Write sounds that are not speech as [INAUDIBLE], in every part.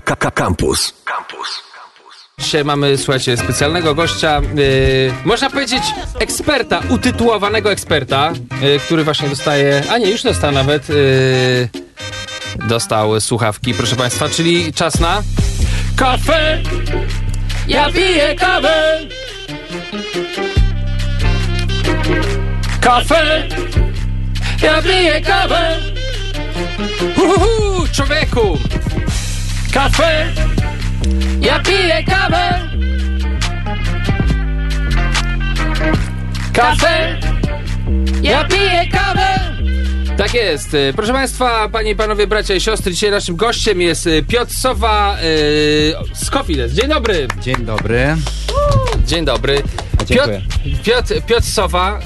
Campus. Campus. Dzisiaj mamy, słuchajcie, specjalnego gościa, yy, można powiedzieć eksperta, utytułowanego eksperta, yy, który właśnie dostaje, a nie, już dostał nawet, yy, dostał słuchawki, proszę Państwa, czyli czas na kawę! Ja piję kawę! Kawę! Ja piję kawę! Uhuhu, człowieku! Kawę! Ja piję kawę! Kawę! Ja piję kawę! Tak jest. Y, Proszę Państwa, Panie i Panowie, bracia i siostry, dzisiaj naszym gościem jest y, Piotr Sowa yy, z Kofiles. Dzień dobry. Dzień dobry. Dzień dobry. Dziękuję. Piotr, Piotr, Piotr Sowa,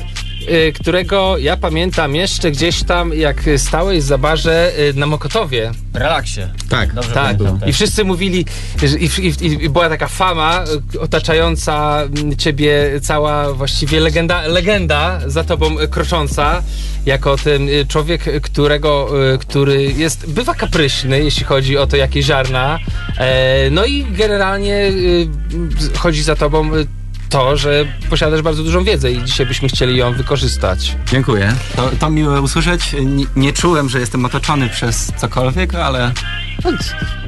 którego ja pamiętam jeszcze gdzieś tam, jak stałeś za barze y, na Mokotowie. W relaksie. Tak, Dobrze Tak, pamiętam, tak. i wszyscy mówili, że i, i, i była taka fama y, otaczająca mm, ciebie, cała właściwie legenda, legenda za tobą y, krocząca, jako ten y, człowiek, którego, y, który jest, bywa kapryśny, jeśli chodzi o to, jakie ziarna, e, no i generalnie y, chodzi za tobą y, to, że posiadasz bardzo dużą wiedzę i dzisiaj byśmy chcieli ją wykorzystać. Dziękuję. To, to miłe usłyszeć. Nie, nie czułem, że jestem otoczony przez cokolwiek, ale.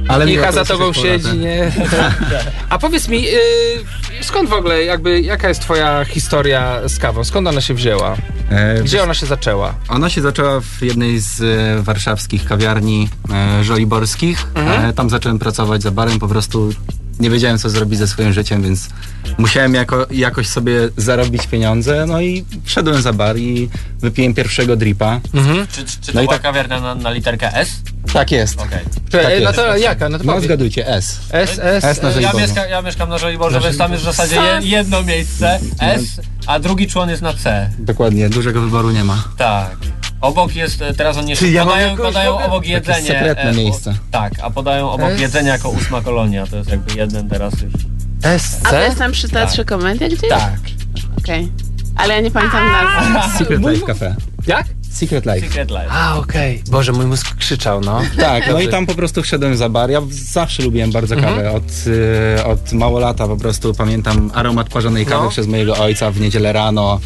Ale miło Micha za tobą siedzi, nie? [LAUGHS] A powiedz mi, y, skąd w ogóle, jakby, jaka jest twoja historia z kawą? Skąd ona się wzięła? E, Gdzie ona się zaczęła? Ona się zaczęła w jednej z e, warszawskich kawiarni e, żoliborskich. Mhm. E, tam zacząłem pracować za barem, po prostu nie wiedziałem, co zrobić ze swoim życiem, więc musiałem jako, jakoś sobie zarobić pieniądze. No i wszedłem za bar i wypiłem pierwszego dripa. Mhm. Czy, czy, czy No to była tak- kawiarnia na, na literkę S? Tak jest. Okej. Czekaj, Tak no jest. to jaka? No to No zgadujcie, S. S, S, S na. Żoliborzu. Ja, Żoliborzu. mieszka, ja mieszkam na Żoliborzu, więc tam jest w zasadzie je, jedno miejsce S, a drugi człon jest na C. Dokładnie, dużego wyboru nie ma. Tak. Obok jest, e, teraz oni jeszcze Czy ja podają, podają obok Takie jedzenie. sekretne e, o- miejsce. Tak, a podają obok S. jedzenie jako ósma kolonia. To jest jakby jeden teraz już. S, A to C? jest tam przy Teatrze Komedia gdzieś? Tak. Okej. Ale ja nie pamiętam nazwy. Secret Life Cafe. Jak? Secret Life. Secret Life. A, okej. Boże, mój mózg krzyczał, no. [LAUGHS] Tak, no i tam po prostu wszedłem za bar. Ja zawsze lubiłem bardzo Mhm. kawę. Od, y, od mało lata po prostu pamiętam aromat parzonej kawy No. przez mojego ojca w niedzielę rano,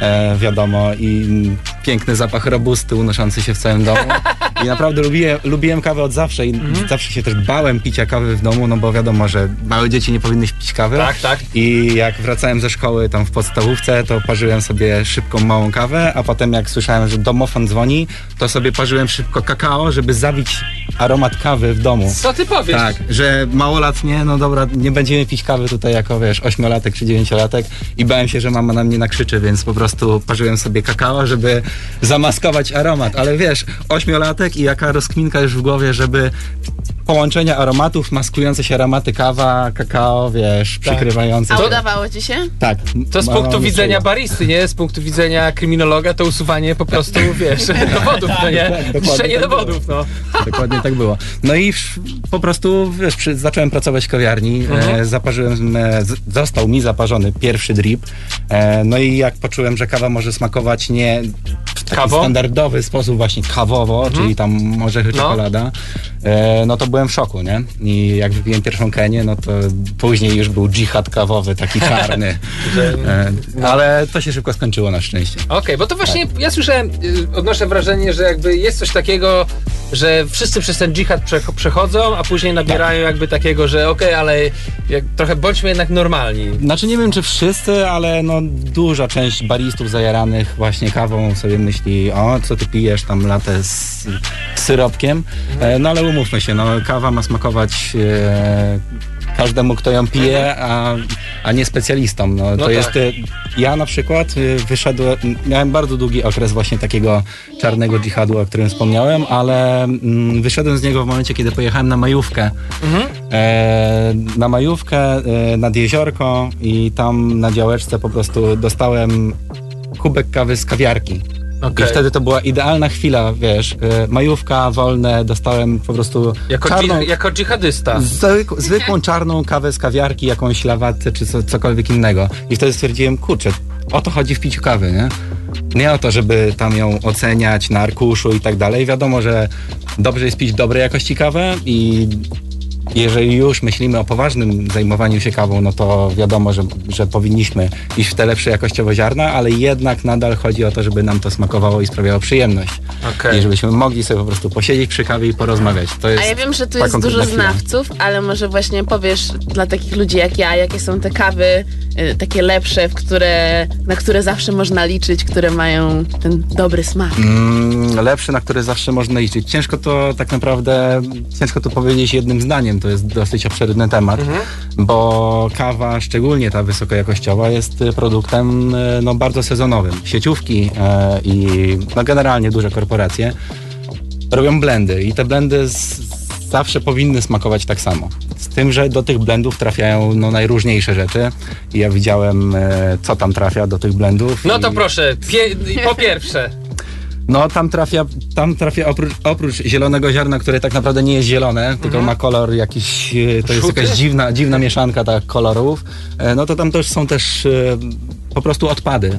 e, wiadomo, i mm, piękny zapach robusty unoszący się w całym domu. [LAUGHS] I naprawdę lubiłem, lubiłem kawę od zawsze i Mhm. zawsze się też bałem picia kawy w domu, no bo wiadomo, że małe dzieci nie powinny pić kawy. Tak, tak. I jak wracałem ze szkoły tam w podstawówce, to parzyłem sobie szybką małą kawę, a potem jak słyszałem, że domofon dzwoni, to sobie parzyłem szybko kakao, żeby zabić aromat kawy w domu. Co ty powiesz? Tak, że małolatnie, no dobra, nie będziemy pić kawy tutaj jako, wiesz, ośmiolatek czy dziewięciolatek i bałem się, że mama na mnie nakrzyczy, więc po prostu parzyłem sobie kakao, żeby zamaskować aromat, ale wiesz, ośmiolatek i jaka rozkminka już w głowie, żeby połączenia aromatów, maskujące się aromaty kawa, kakao, wiesz, przykrywające A udawało ci się? Tak. To z punktu widzenia baristy, nie? Z punktu widzenia kryminologa to usuwanie po prostu, wiesz, [LAUGHS] dowodów, no nie? dokładnie Niszczenie tak dowodów, no. Dokładnie tak było. No i po prostu wiesz, przy, zacząłem pracować w kawiarni, Mhm. e, zaparzyłem, e, został mi zaparzony pierwszy drip, e, no i jak poczułem, że kawa może smakować nie taki Kawo? standardowy sposób, właśnie kawowo, czyli tam orzechy, No. czekolada, e, no to byłem w szoku, nie? I jak wypiłem pierwszą kenię, no to później już był dżihad kawowy, taki [LAUGHS] czarny. e, ale to się szybko skończyło na szczęście. Okej, bo to właśnie ja słyszałem, y, odnoszę wrażenie, że jakby jest coś takiego, że wszyscy przez ten dżihad prze- przechodzą, a później nabierają jakby takiego, że okej, ale jak, trochę bądźmy jednak normalni. Znaczy nie wiem czy wszyscy, ale no duża część baristów zajaranych właśnie kawą sobie myśli, o co ty pijesz tam latę z syropkiem. E, no ale umówmy się, no kawa ma smakować e, każdemu, kto ją pije, a, a nie specjalistom. No, to tak. jest, e, ja na przykład wyszedłem, miałem bardzo długi okres właśnie takiego czarnego dżihadu, o którym wspomniałem, ale mm, wyszedłem z niego w momencie, kiedy pojechałem na majówkę. E, na majówkę e, nad jeziorko i tam na działeczce po prostu dostałem kubek kawy z kawiarki. Okej. I wtedy to była idealna chwila, wiesz, e, majówka, wolne, dostałem po prostu Jako, czarną, jako dżihadysta. zwyk, zwykłą czarną kawę z kawiarki, jakąś lawatę czy co, cokolwiek innego. I wtedy stwierdziłem, kurczę, o to chodzi w piciu kawy, nie? Nie o to, żeby tam ją oceniać na arkuszu i tak dalej. Wiadomo, że dobrze jest pić dobrej jakości kawę i jeżeli już myślimy o poważnym zajmowaniu się kawą, no to wiadomo, że, że powinniśmy iść w te lepsze jakościowo ziarna, ale jednak nadal chodzi o to, żeby nam to smakowało i sprawiało przyjemność. Okej. I żebyśmy mogli sobie po prostu posiedzieć przy kawie i porozmawiać. To jest A ja wiem, że tu jest dużo znawców, ale może właśnie powiesz dla takich ludzi jak ja, jakie są te kawy y, takie lepsze, w które, na które zawsze można liczyć, które mają ten dobry smak. Mm, lepszy, na który zawsze można liczyć. Ciężko to tak naprawdę, ciężko to powiedzieć jednym zdaniem, to jest dosyć obszerny temat, bo kawa, szczególnie ta wysokojakościowa, jest y, produktem y, no, bardzo sezonowym. Sieciówki e, i no, generalnie duże korporacje robią blendy i te blendy z, zawsze powinny smakować tak samo. Z tym, że do tych blendów trafiają no, najróżniejsze rzeczy. I ja widziałem, e, co tam trafia do tych blendów. No to i- proszę, pie, po pierwsze, no tam trafia, tam trafia oprócz, oprócz zielonego ziarna, które tak naprawdę nie jest zielone, tylko ma kolor jakiś, e, to jest Żółty? jakaś dziwna, dziwna mieszanka tak kolorów, e, no to tam też są też e, po prostu odpady.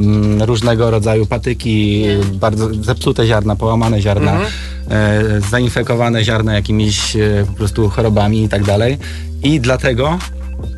Mm, Różnego rodzaju patyki, bardzo zepsute ziarna, połamane ziarna, e, zainfekowane ziarna jakimiś e, po prostu chorobami i tak dalej. I dlatego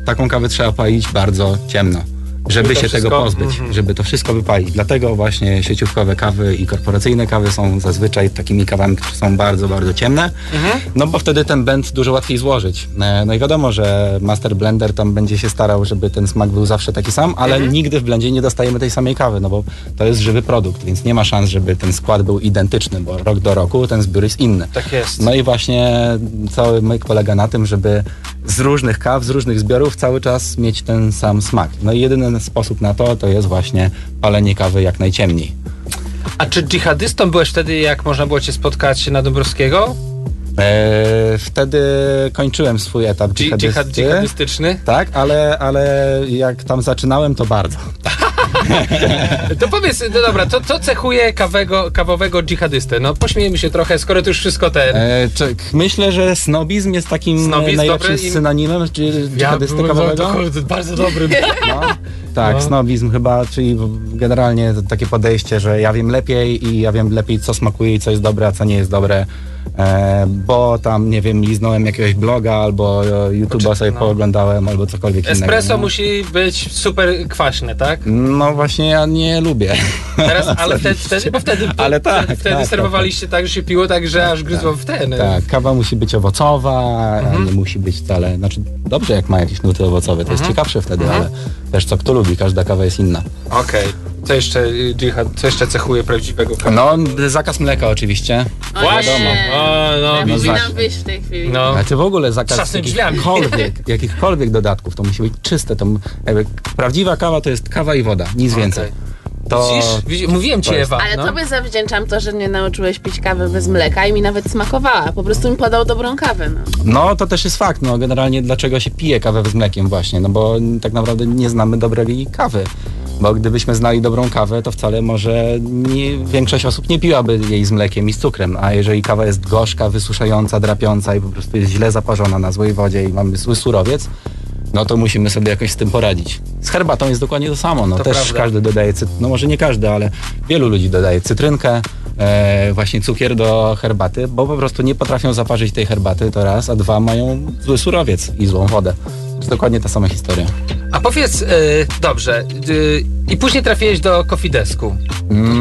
taką kawę trzeba palić bardzo ciemno, żeby się tego wszystko- pozbyć, Mhm. żeby to wszystko wypalić. Dlatego właśnie sieciówkowe kawy i korporacyjne kawy są zazwyczaj takimi kawami, które są bardzo, bardzo ciemne, Mhm. no bo wtedy ten blend dużo łatwiej złożyć. E, No i wiadomo, że master blender tam będzie się starał, żeby ten smak był zawsze taki sam, ale Mhm. nigdy w blendzie nie dostajemy tej samej kawy, no bo to jest żywy produkt, więc nie ma szans, żeby ten skład był identyczny, bo rok do roku ten zbiór jest inny. tak jest. No i właśnie cały myk polega na tym, żeby z różnych kaw, z różnych zbiorów cały czas mieć ten sam smak. No i jedyny sposób na to, to jest właśnie palenie kawy jak najciemniej. A czy dżihadystą byłeś wtedy, jak można było cię spotkać na Dąbrowskiego? Eee, wtedy kończyłem swój etap Dżi- dżihadysty. dżihad, dżihadystyczny? Tak, ale, ale jak tam zaczynałem, to bardzo. [LAUGHS] To powiedz, no dobra, to co cechuje kawego, kawowego dżihadystę? No pośmiejmy się trochę, skoro to już wszystko ten... Czy, myślę, że snobizm jest takim Snobizm, najlepszym dobre im- synonimem dżihadysty kawowego. to, to bardzo dobry. No, tak, No. snobizm chyba, czyli generalnie takie podejście, że ja wiem lepiej i ja wiem lepiej, co smakuje i co jest dobre, a co nie jest dobre. E, bo tam, nie wiem, liznąłem jakiegoś bloga albo e, YouTube'a sobie no. pooglądałem albo cokolwiek Espresso innego. no. musi być super kwaśne, tak? No właśnie ja nie lubię. Teraz, [LAUGHS] ale wtedy, wtedy, bo wtedy, [LAUGHS] Ale tak, wtedy, wtedy tak, serwowaliście tak, że się piło tak, że aż gryzło w ten. Tak, kawa musi być owocowa, Mhm. nie musi być wcale, znaczy dobrze jak ma jakieś nuty owocowe, to Mhm. jest ciekawsze wtedy, ale też co kto lubi, każda kawa jest inna. Okej. Co jeszcze, y, dżihad, co jeszcze cechuje prawdziwego kawy? No, zakaz mleka oczywiście. Właśnie. O, no, powinnam wyjść w tej chwili. No. A czy w ogóle zakaz jakichkolwiek, [LAUGHS] jakichkolwiek dodatków, to musi być czyste. To, jakby, prawdziwa kawa to jest kawa i woda, nic więcej. To, Widzisz? Widzisz? Mówiłem ci, to jest- Ewa. Ale no. tobie zawdzięczam to, że mnie nauczyłeś pić kawę bez mleka i mi nawet smakowała. Po prostu mi podał dobrą kawę. No. no to też jest fakt, no generalnie dlaczego się pije kawę z mlekiem właśnie, no bo tak naprawdę nie znamy dobrej kawy. Bo gdybyśmy znali dobrą kawę, to wcale może nie, większość osób nie piłaby jej z mlekiem i z cukrem. A jeżeli kawa jest gorzka, wysuszająca, drapiąca i po prostu jest źle zaparzona na złej wodzie i mamy zły surowiec, no to musimy sobie jakoś z tym poradzić. Z herbatą jest dokładnie to samo. No To też prawda. każdy dodaje, cyt- no może nie każdy, ale wielu ludzi dodaje cytrynkę, e, właśnie cukier do herbaty, bo po prostu nie potrafią zaparzyć tej herbaty, to raz, a dwa mają zły surowiec i złą wodę. To jest dokładnie ta sama historia. A powiedz, y, dobrze, y, i później trafiłeś do Kofidesku.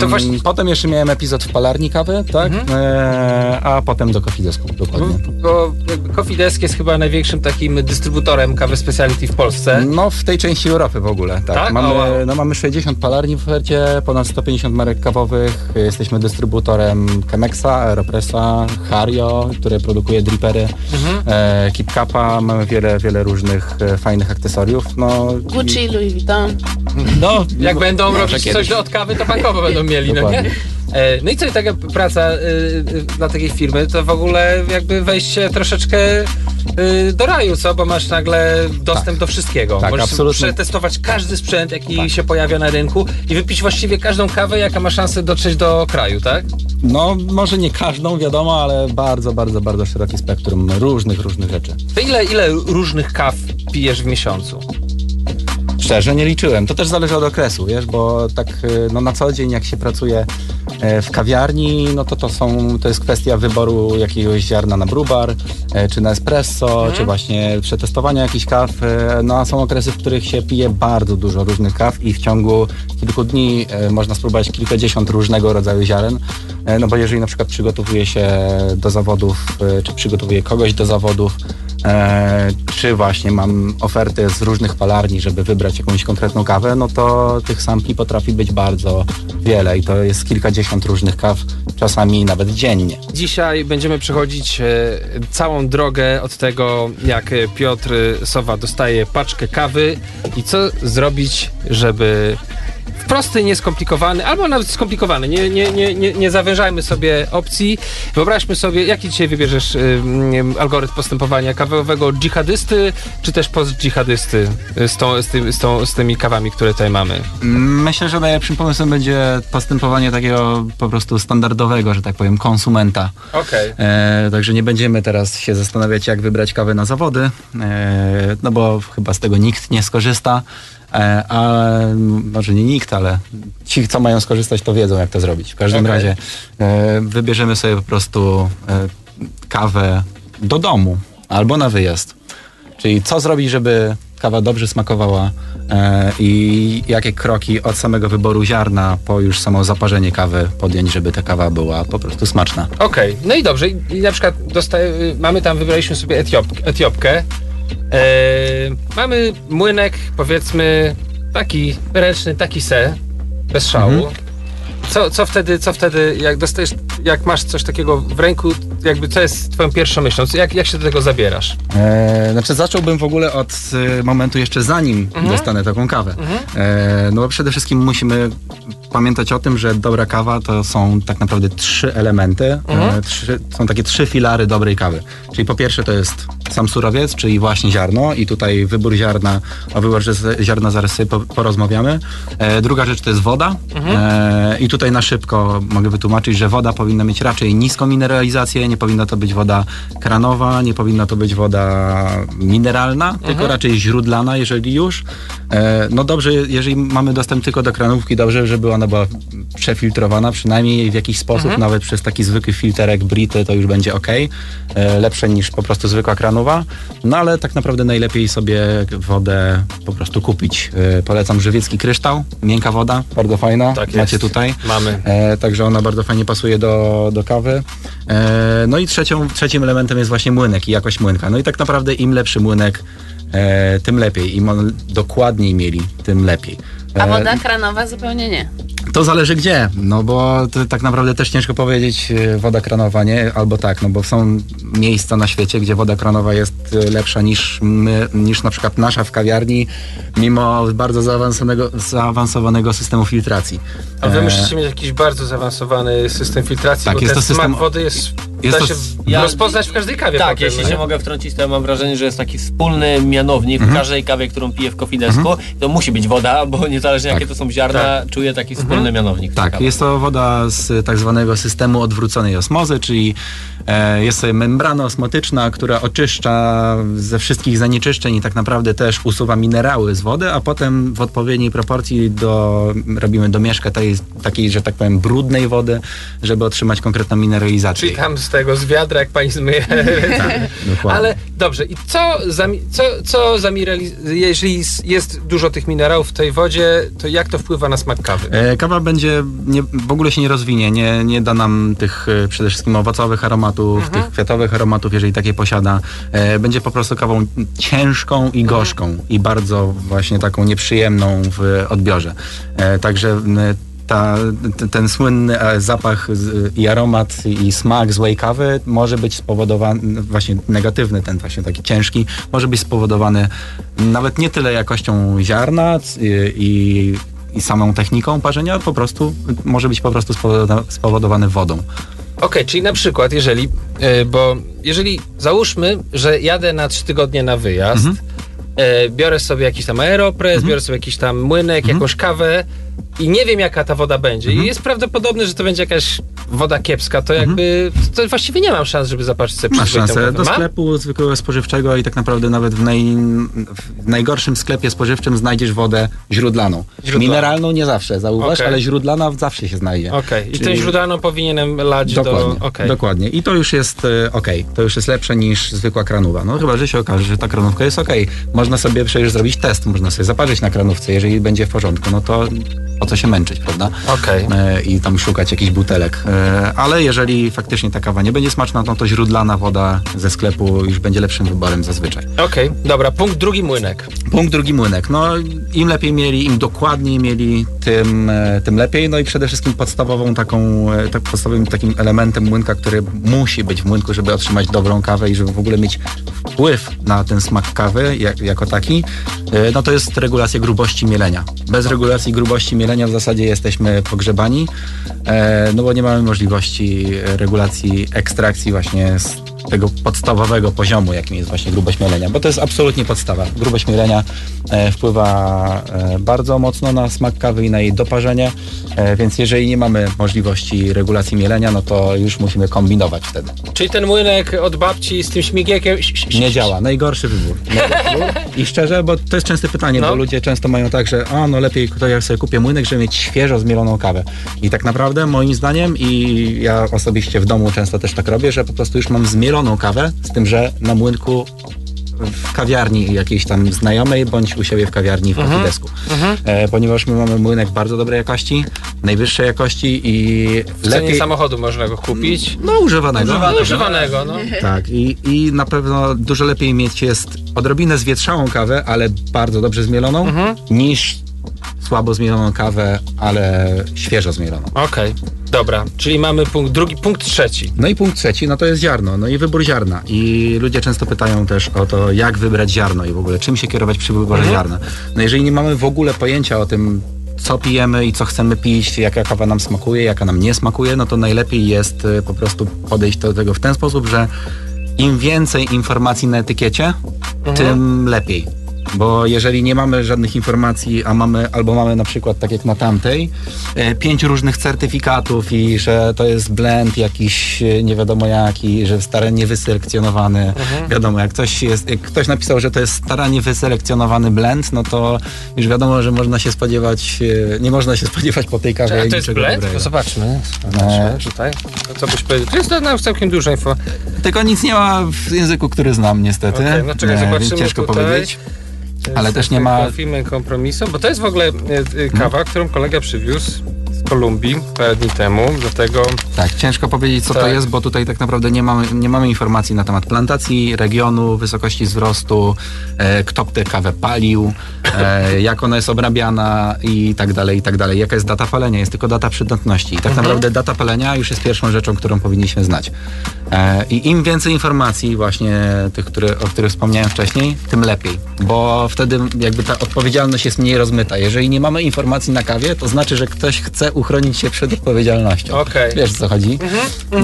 To właśnie... Mm, Potem jeszcze miałem epizod w palarni kawy, tak? E, a potem do kofidesku, dokładnie. Bo jakby Cofidesk jest chyba największym takim dystrybutorem kawy speciality w Polsce. No w tej części Europy w ogóle, tak. Tak? Mamy, wow. no, mamy 60 palarni w ofercie, ponad 150 marek kawowych. Jesteśmy dystrybutorem Chemexa, Aeropressa, Hario, które produkuje dripery, Mhm. e, Keep Cupa. Mamy wiele, wiele różnych e, fajnych akcesoriów. No, Gucci, Louis Vuitton. no, Jak będą robić kiedyś. coś od kawy, to bankowo będą [LAUGHS] mieli, no nie? E, No i co, i taka praca y, y, dla takiej firmy, to w ogóle jakby wejście troszeczkę y, do raju, co? Bo masz nagle dostęp do wszystkiego. Tak, Możesz absolutnie. przetestować każdy sprzęt, jaki Tak. się pojawia na rynku i wypić właściwie każdą kawę, jaka ma szansę dotrzeć do kraju, tak? no może nie każdą, wiadomo, ale bardzo, bardzo, bardzo szeroki spektrum różnych, różnych rzeczy. To ile, ile różnych kaw pijesz w miesiącu? Szczerze nie liczyłem. To też zależy od okresu, wiesz, bo tak y, no, na co dzień jak się pracuje E, W kawiarni, no to to są, to jest kwestia wyboru jakiegoś ziarna na brubar, e, czy na espresso, czy właśnie przetestowania jakichś kaw. E, No a są okresy, w których się pije bardzo dużo różnych kaw i w ciągu kilku dni można spróbować kilkadziesiąt różnego rodzaju ziaren. No bo jeżeli na przykład przygotowuje się do zawodów, czy przygotowuje kogoś do zawodów, czy właśnie mam oferty z różnych palarni, żeby wybrać jakąś konkretną kawę, no to tych sampli potrafi być bardzo wiele i to jest kilkadziesiąt różnych kaw, czasami nawet dziennie. Dzisiaj będziemy przechodzić e, całą drogę od tego, jak e, Piotr Sowa dostaje paczkę kawy i co zrobić, żeby prosty, nieskomplikowany, albo nawet skomplikowany, nie, nie, nie, nie, nie zawężajmy sobie opcji. Wyobraźmy sobie, jaki dzisiaj wybierzesz y, mm, algorytm postępowania kawowego dżihadysty, czy też post-dżihadysty y, z, tą, z, tym, z, tą, z tymi kawami, które tutaj mamy. Myślę, że najlepszym pomysłem będzie postępowanie takiego po prostu standardowego, że tak powiem, konsumenta. Okej. E, także nie będziemy teraz się zastanawiać, jak wybrać kawę na zawody, e, no bo chyba z tego nikt nie skorzysta. E, a może nie nikt, ale ci, co mają skorzystać, to wiedzą, jak to zrobić. W każdym Okej. razie e, wybierzemy sobie po prostu e, kawę do domu albo na wyjazd. Czyli co zrobić, żeby kawa dobrze smakowała i jakie kroki od samego wyboru ziarna po już samo zaparzenie kawy podjąć, żeby ta kawa była po prostu smaczna. Okej, no i dobrze. I, na przykład dostaje, y, mamy tam, wybraliśmy sobie Etiop, Etiopkę. E, mamy młynek, powiedzmy, taki ręczny, taki se, bez szału. Mhm. Co, co wtedy, co wtedy, jak dostajesz, jak masz coś takiego w ręku, jakby co jest twoją pierwszą myślą? Jak, jak się do tego zabierasz? E, znaczy zacząłbym w ogóle od e, momentu jeszcze zanim dostanę taką kawę. E, no bo przede wszystkim musimy pamiętać o tym, że dobra kawa to są tak naprawdę trzy elementy, e, trzy, są takie trzy filary dobrej kawy. Czyli po pierwsze to jest sam surowiec, czyli właśnie ziarno i tutaj wybór ziarna, o wyborze ziarna zaraz sobie po, porozmawiamy. E, druga rzecz to jest woda e, i tutaj na szybko mogę wytłumaczyć, że woda powinna mieć raczej niską mineralizację, nie powinna to być woda kranowa, nie powinna to być woda mineralna, tylko raczej źródlana, jeżeli już. E, no dobrze, jeżeli mamy dostęp tylko do kranówki, dobrze, żeby ona była przefiltrowana, przynajmniej w jakiś sposób, nawet przez taki zwykły filterek Brity, to już będzie ok. E, lepsze niż po prostu zwykła kranowa. No ale tak naprawdę najlepiej sobie wodę po prostu kupić. E, polecam żywiecki kryształ, miękka woda, bardzo fajna. Tak jest. Macie tutaj. Mamy. E, także ona bardzo fajnie pasuje do, do kawy. No i trzecią, trzecim elementem jest właśnie młynek i jakość młynka. No i tak naprawdę im lepszy młynek, tym lepiej. Im on dokładniej mieli, tym lepiej. A E, woda kranowa zupełnie nie. to zależy gdzie, no bo to tak naprawdę też ciężko powiedzieć e, woda kranowa, nie? Albo tak, no bo są miejsca na świecie, gdzie woda kranowa jest e, lepsza niż my, niż na przykład nasza w kawiarni, mimo bardzo zaawansowanego, zaawansowanego systemu filtracji. A wy musicie mieć jakiś bardzo zaawansowany system filtracji, Tak, bo jest ten to system- smak wody jest, jest to się Ja- rozpoznać w każdej kawie. Tak, potem, jeśli no się mogę wtrącić, to ja mam wrażenie, że jest taki wspólny mianownik w każdej kawie, którą piję w kofidesku. To musi być woda, bo niezależnie jakie to są ziarna, czuję taki wspólny mianownik. w tej Tak, jest to woda z tak zwanego systemu odwróconej osmozy, czyli jest sobie membrana osmotyczna, która oczyszcza ze wszystkich zanieczyszczeń i tak naprawdę też usuwa minerały z wody, a potem w odpowiedniej proporcji do, robimy domieszkę tej, takiej, że tak powiem, brudnej wody, żeby otrzymać konkretną mineralizację. Czyli tam z tego, z wiadra, jak pani zmyje. Tak, dokładnie. Ale dobrze, i co, zami- co, co zamirali- jeżeli jest dużo tych minerałów w tej wodzie, to jak to wpływa na smak kawy? E, Kawa będzie, nie, w ogóle się nie rozwinie, nie, nie da nam tych e, przede wszystkim owocowych aromatów, tych kwiatowych aromatów, jeżeli takie posiada. E, Będzie po prostu kawą ciężką i gorzką i bardzo właśnie taką nieprzyjemną w odbiorze. E, Także ta, ten słynny e, zapach i aromat i smak złej kawy może być spowodowany, właśnie negatywny, ten właśnie taki ciężki, może być spowodowany nawet nie tyle jakością ziarna c- i, i samą techniką parzenia, po prostu może być po prostu spowodowa- spowodowany wodą. Okej, czyli na przykład, jeżeli, e, bo jeżeli załóżmy, że jadę na trzy tygodnie na wyjazd, Mhm. e, biorę sobie jakiś tam aeropres, biorę sobie jakiś tam młynek, jakąś kawę i nie wiem jaka ta woda będzie i jest prawdopodobne, że to będzie jakaś woda kiepska, to jakby to właściwie nie mam szans, żeby zapatrzyć sobie Masz szansę do Mam? sklepu zwykłego spożywczego i tak naprawdę nawet w, naj, w najgorszym sklepie spożywczym znajdziesz wodę źródlaną. Źródlaną. Mineralną nie zawsze, zauważ, Okej. ale źródlana zawsze się znajdzie. Okej, i Czyli- tę źródlaną powinienem lać Dokładnie, do... okej. dokładnie. I to już jest e, okej, to już jest lepsze niż zwykła kranowa. No chyba, że się okaże, że ta kranówka jest okej. Można sobie przecież zrobić test, można sobie zaparzyć na kranówce, jeżeli będzie w porządku, no to po co się męczyć, prawda? Okej. E, I tam szukać jakichś butelek. E, ale jeżeli faktycznie ta kawa nie będzie smaczna, no to źródlana woda ze sklepu już będzie lepszym wyborem zazwyczaj. Okej, dobra, punkt drugi młynek. Punkt drugi młynek. No im lepiej mieli, im dokładniej mieli, tym, e, tym lepiej. No i przede wszystkim podstawową taką, tak, podstawowym takim elementem młynka, który musi być w młynku, żeby otrzymać dobrą kawę i żeby w ogóle mieć wpływ na ten smak kawy jak, jako taki, no to jest regulacja grubości mielenia. Bez regulacji grubości mielenia w zasadzie jesteśmy pogrzebani, e, no bo nie mamy możliwości regulacji ekstrakcji właśnie z tego podstawowego poziomu, jakim jest właśnie grubość mielenia, bo to jest absolutnie podstawa. Grubość mielenia e, wpływa e, bardzo mocno na smak kawy i na jej doparzenie, e, więc jeżeli nie mamy możliwości regulacji mielenia, no to już musimy kombinować wtedy. Czyli ten młynek od babci z tym śmigiekiem... Nie działa. Najgorszy wybór. Najgorszy [LAUGHS] wybór. I szczerze, bo to jest częste pytanie, No. bo ludzie często mają tak, że a no lepiej to ja sobie kupię młynek, żeby mieć świeżo zmieloną kawę. I tak naprawdę moim zdaniem i ja osobiście w domu często też tak robię, że po prostu już mam zmieloną kawę, z tym, że na młynku w kawiarni jakiejś tam znajomej, bądź u siebie w kawiarni w kofidesku. E, ponieważ my mamy młynek bardzo dobrej jakości, najwyższej jakości i W cenie lepiej... samochodu można go kupić. No używanego. No, używanego, no. Tak, i, i na pewno dużo lepiej mieć jest odrobinę zwietrzałą kawę, ale bardzo dobrze zmieloną, niż słabo zmieloną kawę, ale świeżo zmieloną. Okej, dobra, czyli mamy punkt drugi, punkt trzeci. No i punkt trzeci, no to jest ziarno, no i wybór ziarna. I ludzie często pytają też o to, jak wybrać ziarno i w ogóle czym się kierować przy wyborze ziarna. No jeżeli nie mamy w ogóle pojęcia o tym, co pijemy i co chcemy pić, jaka kawa nam smakuje, jaka nam nie smakuje, no to najlepiej jest y, po prostu podejść do tego w ten sposób, że im więcej informacji na etykiecie, tym lepiej. Bo jeżeli nie mamy żadnych informacji, a mamy, albo mamy na przykład, tak jak na tamtej, e, pięć różnych certyfikatów i że to jest blend jakiś e, nie wiadomo jaki, że starannie wyselekcjonowany. Wiadomo, jak ktoś, jest, jak ktoś napisał, że to jest starannie wyselekcjonowany blend, no to już wiadomo, że można się spodziewać, e, nie można się [LAUGHS] spodziewać po tej kawie A to jest niczego blend? dobrego. To zobaczmy. Zobaczmy tutaj. To co byś powiedział? To jest na całkiem dużo info. Tylko nic nie ma w języku, który znam niestety. Okej, no czekaj, E, zobaczymy Ciężko tutaj. powiedzieć. Ale też nie ma- Filmy kompromisu, bo to jest w ogóle e, e, kawa, którą kolega przywiózł Kolumbii parę dni temu, dlatego Tak, ciężko powiedzieć, co to Tak. jest, bo tutaj tak naprawdę nie mamy, nie mamy informacji na temat plantacji, regionu, wysokości wzrostu, e, kto tę kawę palił, e, [LAUGHS] jak ona jest obrabiana i tak dalej, i tak dalej. Jaka jest data palenia? Jest tylko data przydatności. I tak naprawdę data palenia już jest pierwszą rzeczą, którą powinniśmy znać. E, I im więcej informacji właśnie tych, które, o których wspomniałem wcześniej, tym lepiej, bo wtedy jakby ta odpowiedzialność jest mniej rozmyta. Jeżeli nie mamy informacji na kawie, to znaczy, że ktoś chce uchronić się przed odpowiedzialnością. Okej. Wiesz o co chodzi?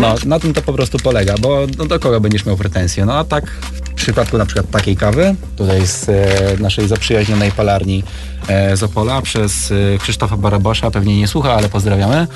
No, na tym to po prostu polega, bo no, do kogo będziesz miał pretensje? No a tak w przypadku na przykład takiej kawy, tutaj z e, naszej zaprzyjaźnionej palarni e, z Opola przez e, Krzysztofa Barabosza, pewnie nie słucha, ale pozdrawiamy.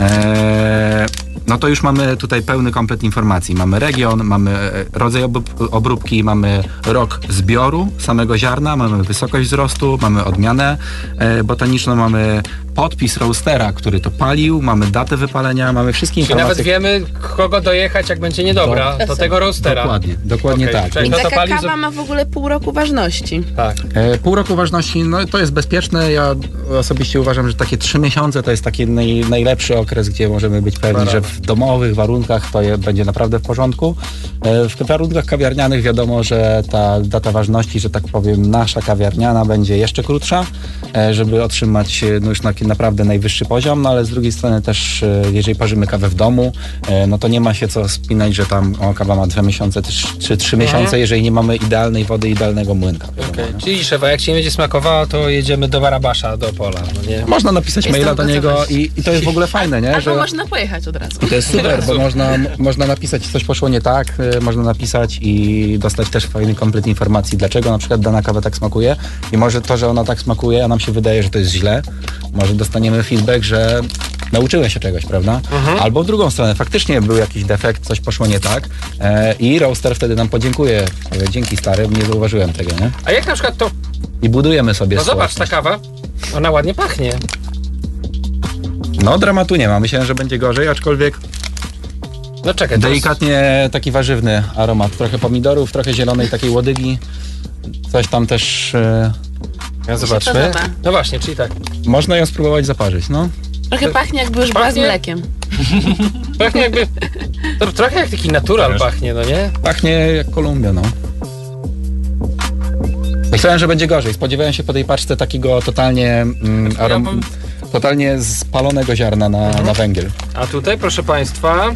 E, no to już mamy tutaj pełny komplet informacji. Mamy region, mamy e, rodzaj obrób- obróbki, mamy rok zbioru samego ziarna, mamy wysokość wzrostu, mamy odmianę e, botaniczną, mamy podpis roastera, który to palił, mamy datę wypalenia, mamy wszystkie Czyli informacje. nawet wiemy, kogo dojechać, jak będzie niedobra, do tego roastera. Dokładnie, dokładnie Okej, tak. czyli I No to taka pali kawa ma w ogóle pół roku ważności. Tak. E, Pół roku ważności, no to jest bezpieczne. Ja osobiście uważam, że takie trzy miesiące to jest taki naj, najlepszy okres, gdzie możemy być pewni, że w domowych warunkach to je, będzie naprawdę w porządku. E, W warunkach kawiarnianych wiadomo, że ta data ważności, że tak powiem, nasza kawiarniana będzie jeszcze krótsza, e, żeby otrzymać e, no już naprawdę najwyższy poziom, no ale z drugiej strony też, jeżeli parzymy kawę w domu, no to nie ma się co spinać, że tam o, kawa ma dwa miesiące czy, trzy miesiące, jeżeli nie mamy idealnej wody, idealnego młynka. wiadomo, nie? Czyli Szewa, jak się nie będzie smakowała, to jedziemy do Barabasza, do Pola, no nie? Można napisać Jest maila do niego i, i to jest w ogóle fajne, nie? Albo Że można pojechać od razu. To jest super, bo można, można napisać, coś poszło nie tak, y, można napisać i dostać też fajny komplet informacji, dlaczego na przykład dana kawa tak smakuje i może to, że ona tak smakuje, a nam się wydaje, że to jest źle, może dostaniemy feedback, że nauczyłem się czegoś, prawda? Albo w drugą stronę, faktycznie był jakiś defekt, coś poszło nie tak e, i roaster wtedy nam podziękuje. Powie, Dzięki stary, nie zauważyłem tego, nie? A jak na przykład to... I budujemy sobie No zobacz, ta społeczność. kawa, ona ładnie pachnie. No dramatu nie ma, myślałem, że będzie gorzej, aczkolwiek No czekaj, Delikatnie taki warzywny aromat. Trochę pomidorów, trochę zielonej takiej łodygi. Coś tam też... E, Ja zobaczmy. No właśnie, czyli tak. można ją spróbować zaparzyć, no. Trochę pachnie jakby już była z Pachnie? mlekiem. [LAUGHS] Pachnie jakby... To trochę jak taki natural pachnie, no nie? Pachnie jak Kolumbia, no. Myślałem, że będzie gorzej. Spodziewałem się po tej paczce takiego totalnie mm, arom... bym- totalnie spalonego ziarna na, na węgiel. A tutaj, proszę państwa,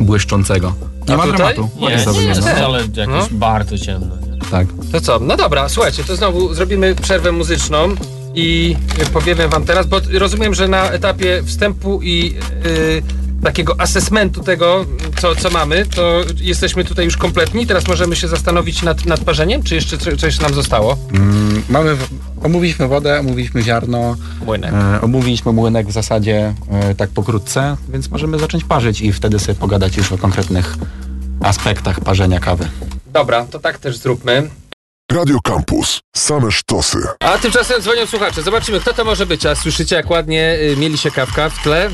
Błyszczącego. Nie A ma tutaj? dramatu. Nie, to nie, jest wcale jakieś No. bardzo ciemno. Nie? Tak. to co? No dobra, słuchajcie, to znowu zrobimy przerwę muzyczną i powiemy wam teraz, bo rozumiem, że na etapie wstępu i y, takiego assessmentu tego, co, co mamy, to jesteśmy tutaj już kompletni. Teraz możemy się zastanowić nad, nad parzeniem, czy jeszcze co- coś nam zostało? Mm, mamy... Omówiliśmy wodę, omówiliśmy ziarno, Młynek. E, omówiliśmy młynek w zasadzie e, tak pokrótce, więc możemy zacząć parzyć i wtedy sobie pogadać już o konkretnych aspektach parzenia kawy. Dobra, to tak też zróbmy. Radio Campus. Same sztosy. A tymczasem dzwonią słuchacze. Zobaczymy, kto to może być. A słyszycie, jak ładnie y, mieli się kawka w tle?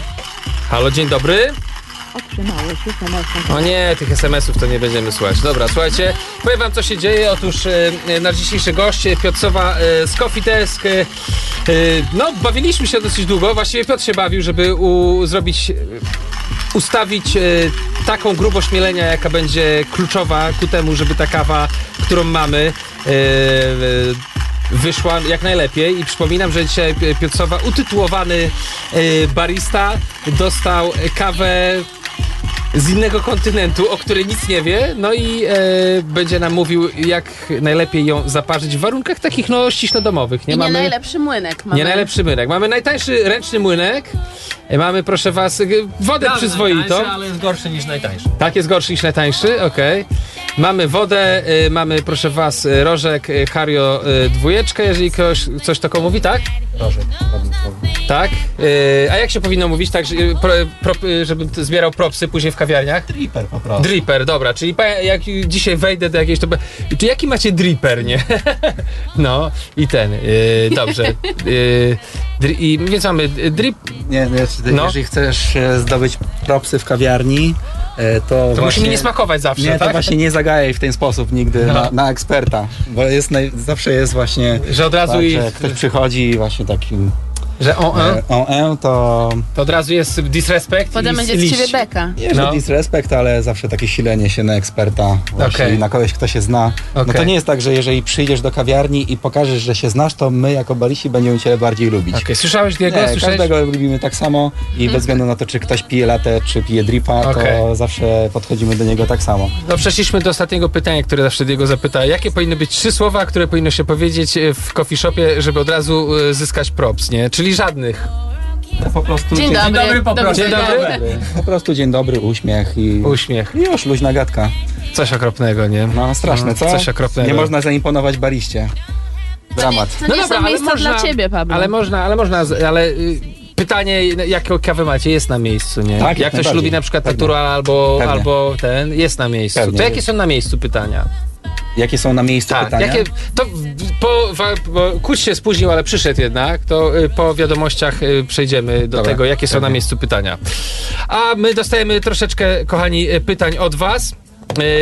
Halo, dzień dobry. Otrzymałeś SMS-a. O nie, tych SMS-ów to nie będziemy słuchać. Dobra, słuchajcie, powiem wam co się dzieje. Otóż e, e, nasz dzisiejszy gość, e, Piotr Sowa e, z Coffee Desk. E, e, no, bawiliśmy się dosyć długo. Właściwie Piotr się bawił, żeby u, zrobić, ustawić taką grubość mielenia, jaka będzie kluczowa ku temu, żeby ta kawa, którą mamy, e, wyszła jak najlepiej i przypominam, że dzisiaj Piotr Sowa, utytułowany e, barista, dostał kawę z innego kontynentu, o której nic nie wie, no i e, będzie nam mówił, jak najlepiej ją zaparzyć w warunkach takich, no, ściśle domowych. Nie, I nie mamy, najlepszy młynek mamy. nie najlepszy młynek. Mamy najtańszy ręczny młynek. E, Mamy, proszę was, e, wodę przyzwoitą. Najtańszy, ale jest gorszy niż najtańszy. Tak, jest gorszy niż najtańszy, okej. Mamy wodę, y, mamy, proszę was, y, rożek y, Hario y, dwójeczkę, jeżeli ktoś coś taką mówi, tak? Rożek. Tak. Y, a jak się powinno mówić, tak, że, pro, prop, y, żebym zbierał propsy później w kawiarniach? Dripper po prostu. Dripper, dobra, czyli jak dzisiaj wejdę do jakiejś, to... Czy jaki macie dripper, nie? [LAUGHS] no, i ten, y, dobrze. Y, dri, i, więc mamy y, drip, Nie, nie, jeżeli, No. jeżeli chcesz e, zdobyć propsy w kawiarni, e, to, to właśnie, musi mi nie smakować zawsze, Nie, to tak? właśnie nie zagajaj w ten sposób nigdy No. na, na eksperta, bo jest naj, zawsze jest właśnie Że od razu tak, i... ktoś przychodzi i właśnie takim Że on, e, on e, to to od razu jest disrespect Potem będzie z liść. ciebie beka. nie, że No. disrespekt, ale zawsze takie silenie się na eksperta, właśnie Okej. na kogoś, kto się zna. No Okej. to nie jest tak, że jeżeli przyjdziesz do kawiarni i pokażesz, że się znasz, to my jako barisi będziemy cię bardziej lubić. Okej, słyszałeś Diego? Nie, Słyszałeś? każdego lubimy tak samo i bez względu na to, czy ktoś pije latę, czy pije dripa, Okej. to zawsze podchodzimy do niego tak samo. No przeszliśmy do ostatniego pytania, które zawsze Diego zapyta. Jakie powinny być trzy słowa, które powinno się powiedzieć e, w coffee shopie, żeby od razu e, zyskać props, nie? Czyli żadnych. Po prostu Dzień dobry. dobry, po prostu. Dzień dobry. Po prostu dzień dobry, uśmiech i, Uśmiech. i już luźna gadka. Coś okropnego, nie? No straszne, No, co? Coś okropnego. Nie można zaimponować bariście. Dramat. To nie są miejsca dla ciebie, Pablo. Ale można, ale można, ale y, pytanie, jaką kawę macie, jest na miejscu, nie? Tak, jak Jak ktoś lubi na przykład Pewnie. natural albo, Pewnie. albo ten, jest na miejscu. Pewnie. To jakie są na miejscu pytania? Jakie są na miejscu Tak, pytania? jakie, to po, Kuś się spóźnił, ale przyszedł jednak, to y, po wiadomościach y, przejdziemy do Dobra, tego, jakie są na pewnie. miejscu pytania. A my dostajemy troszeczkę, kochani, y, pytań od was.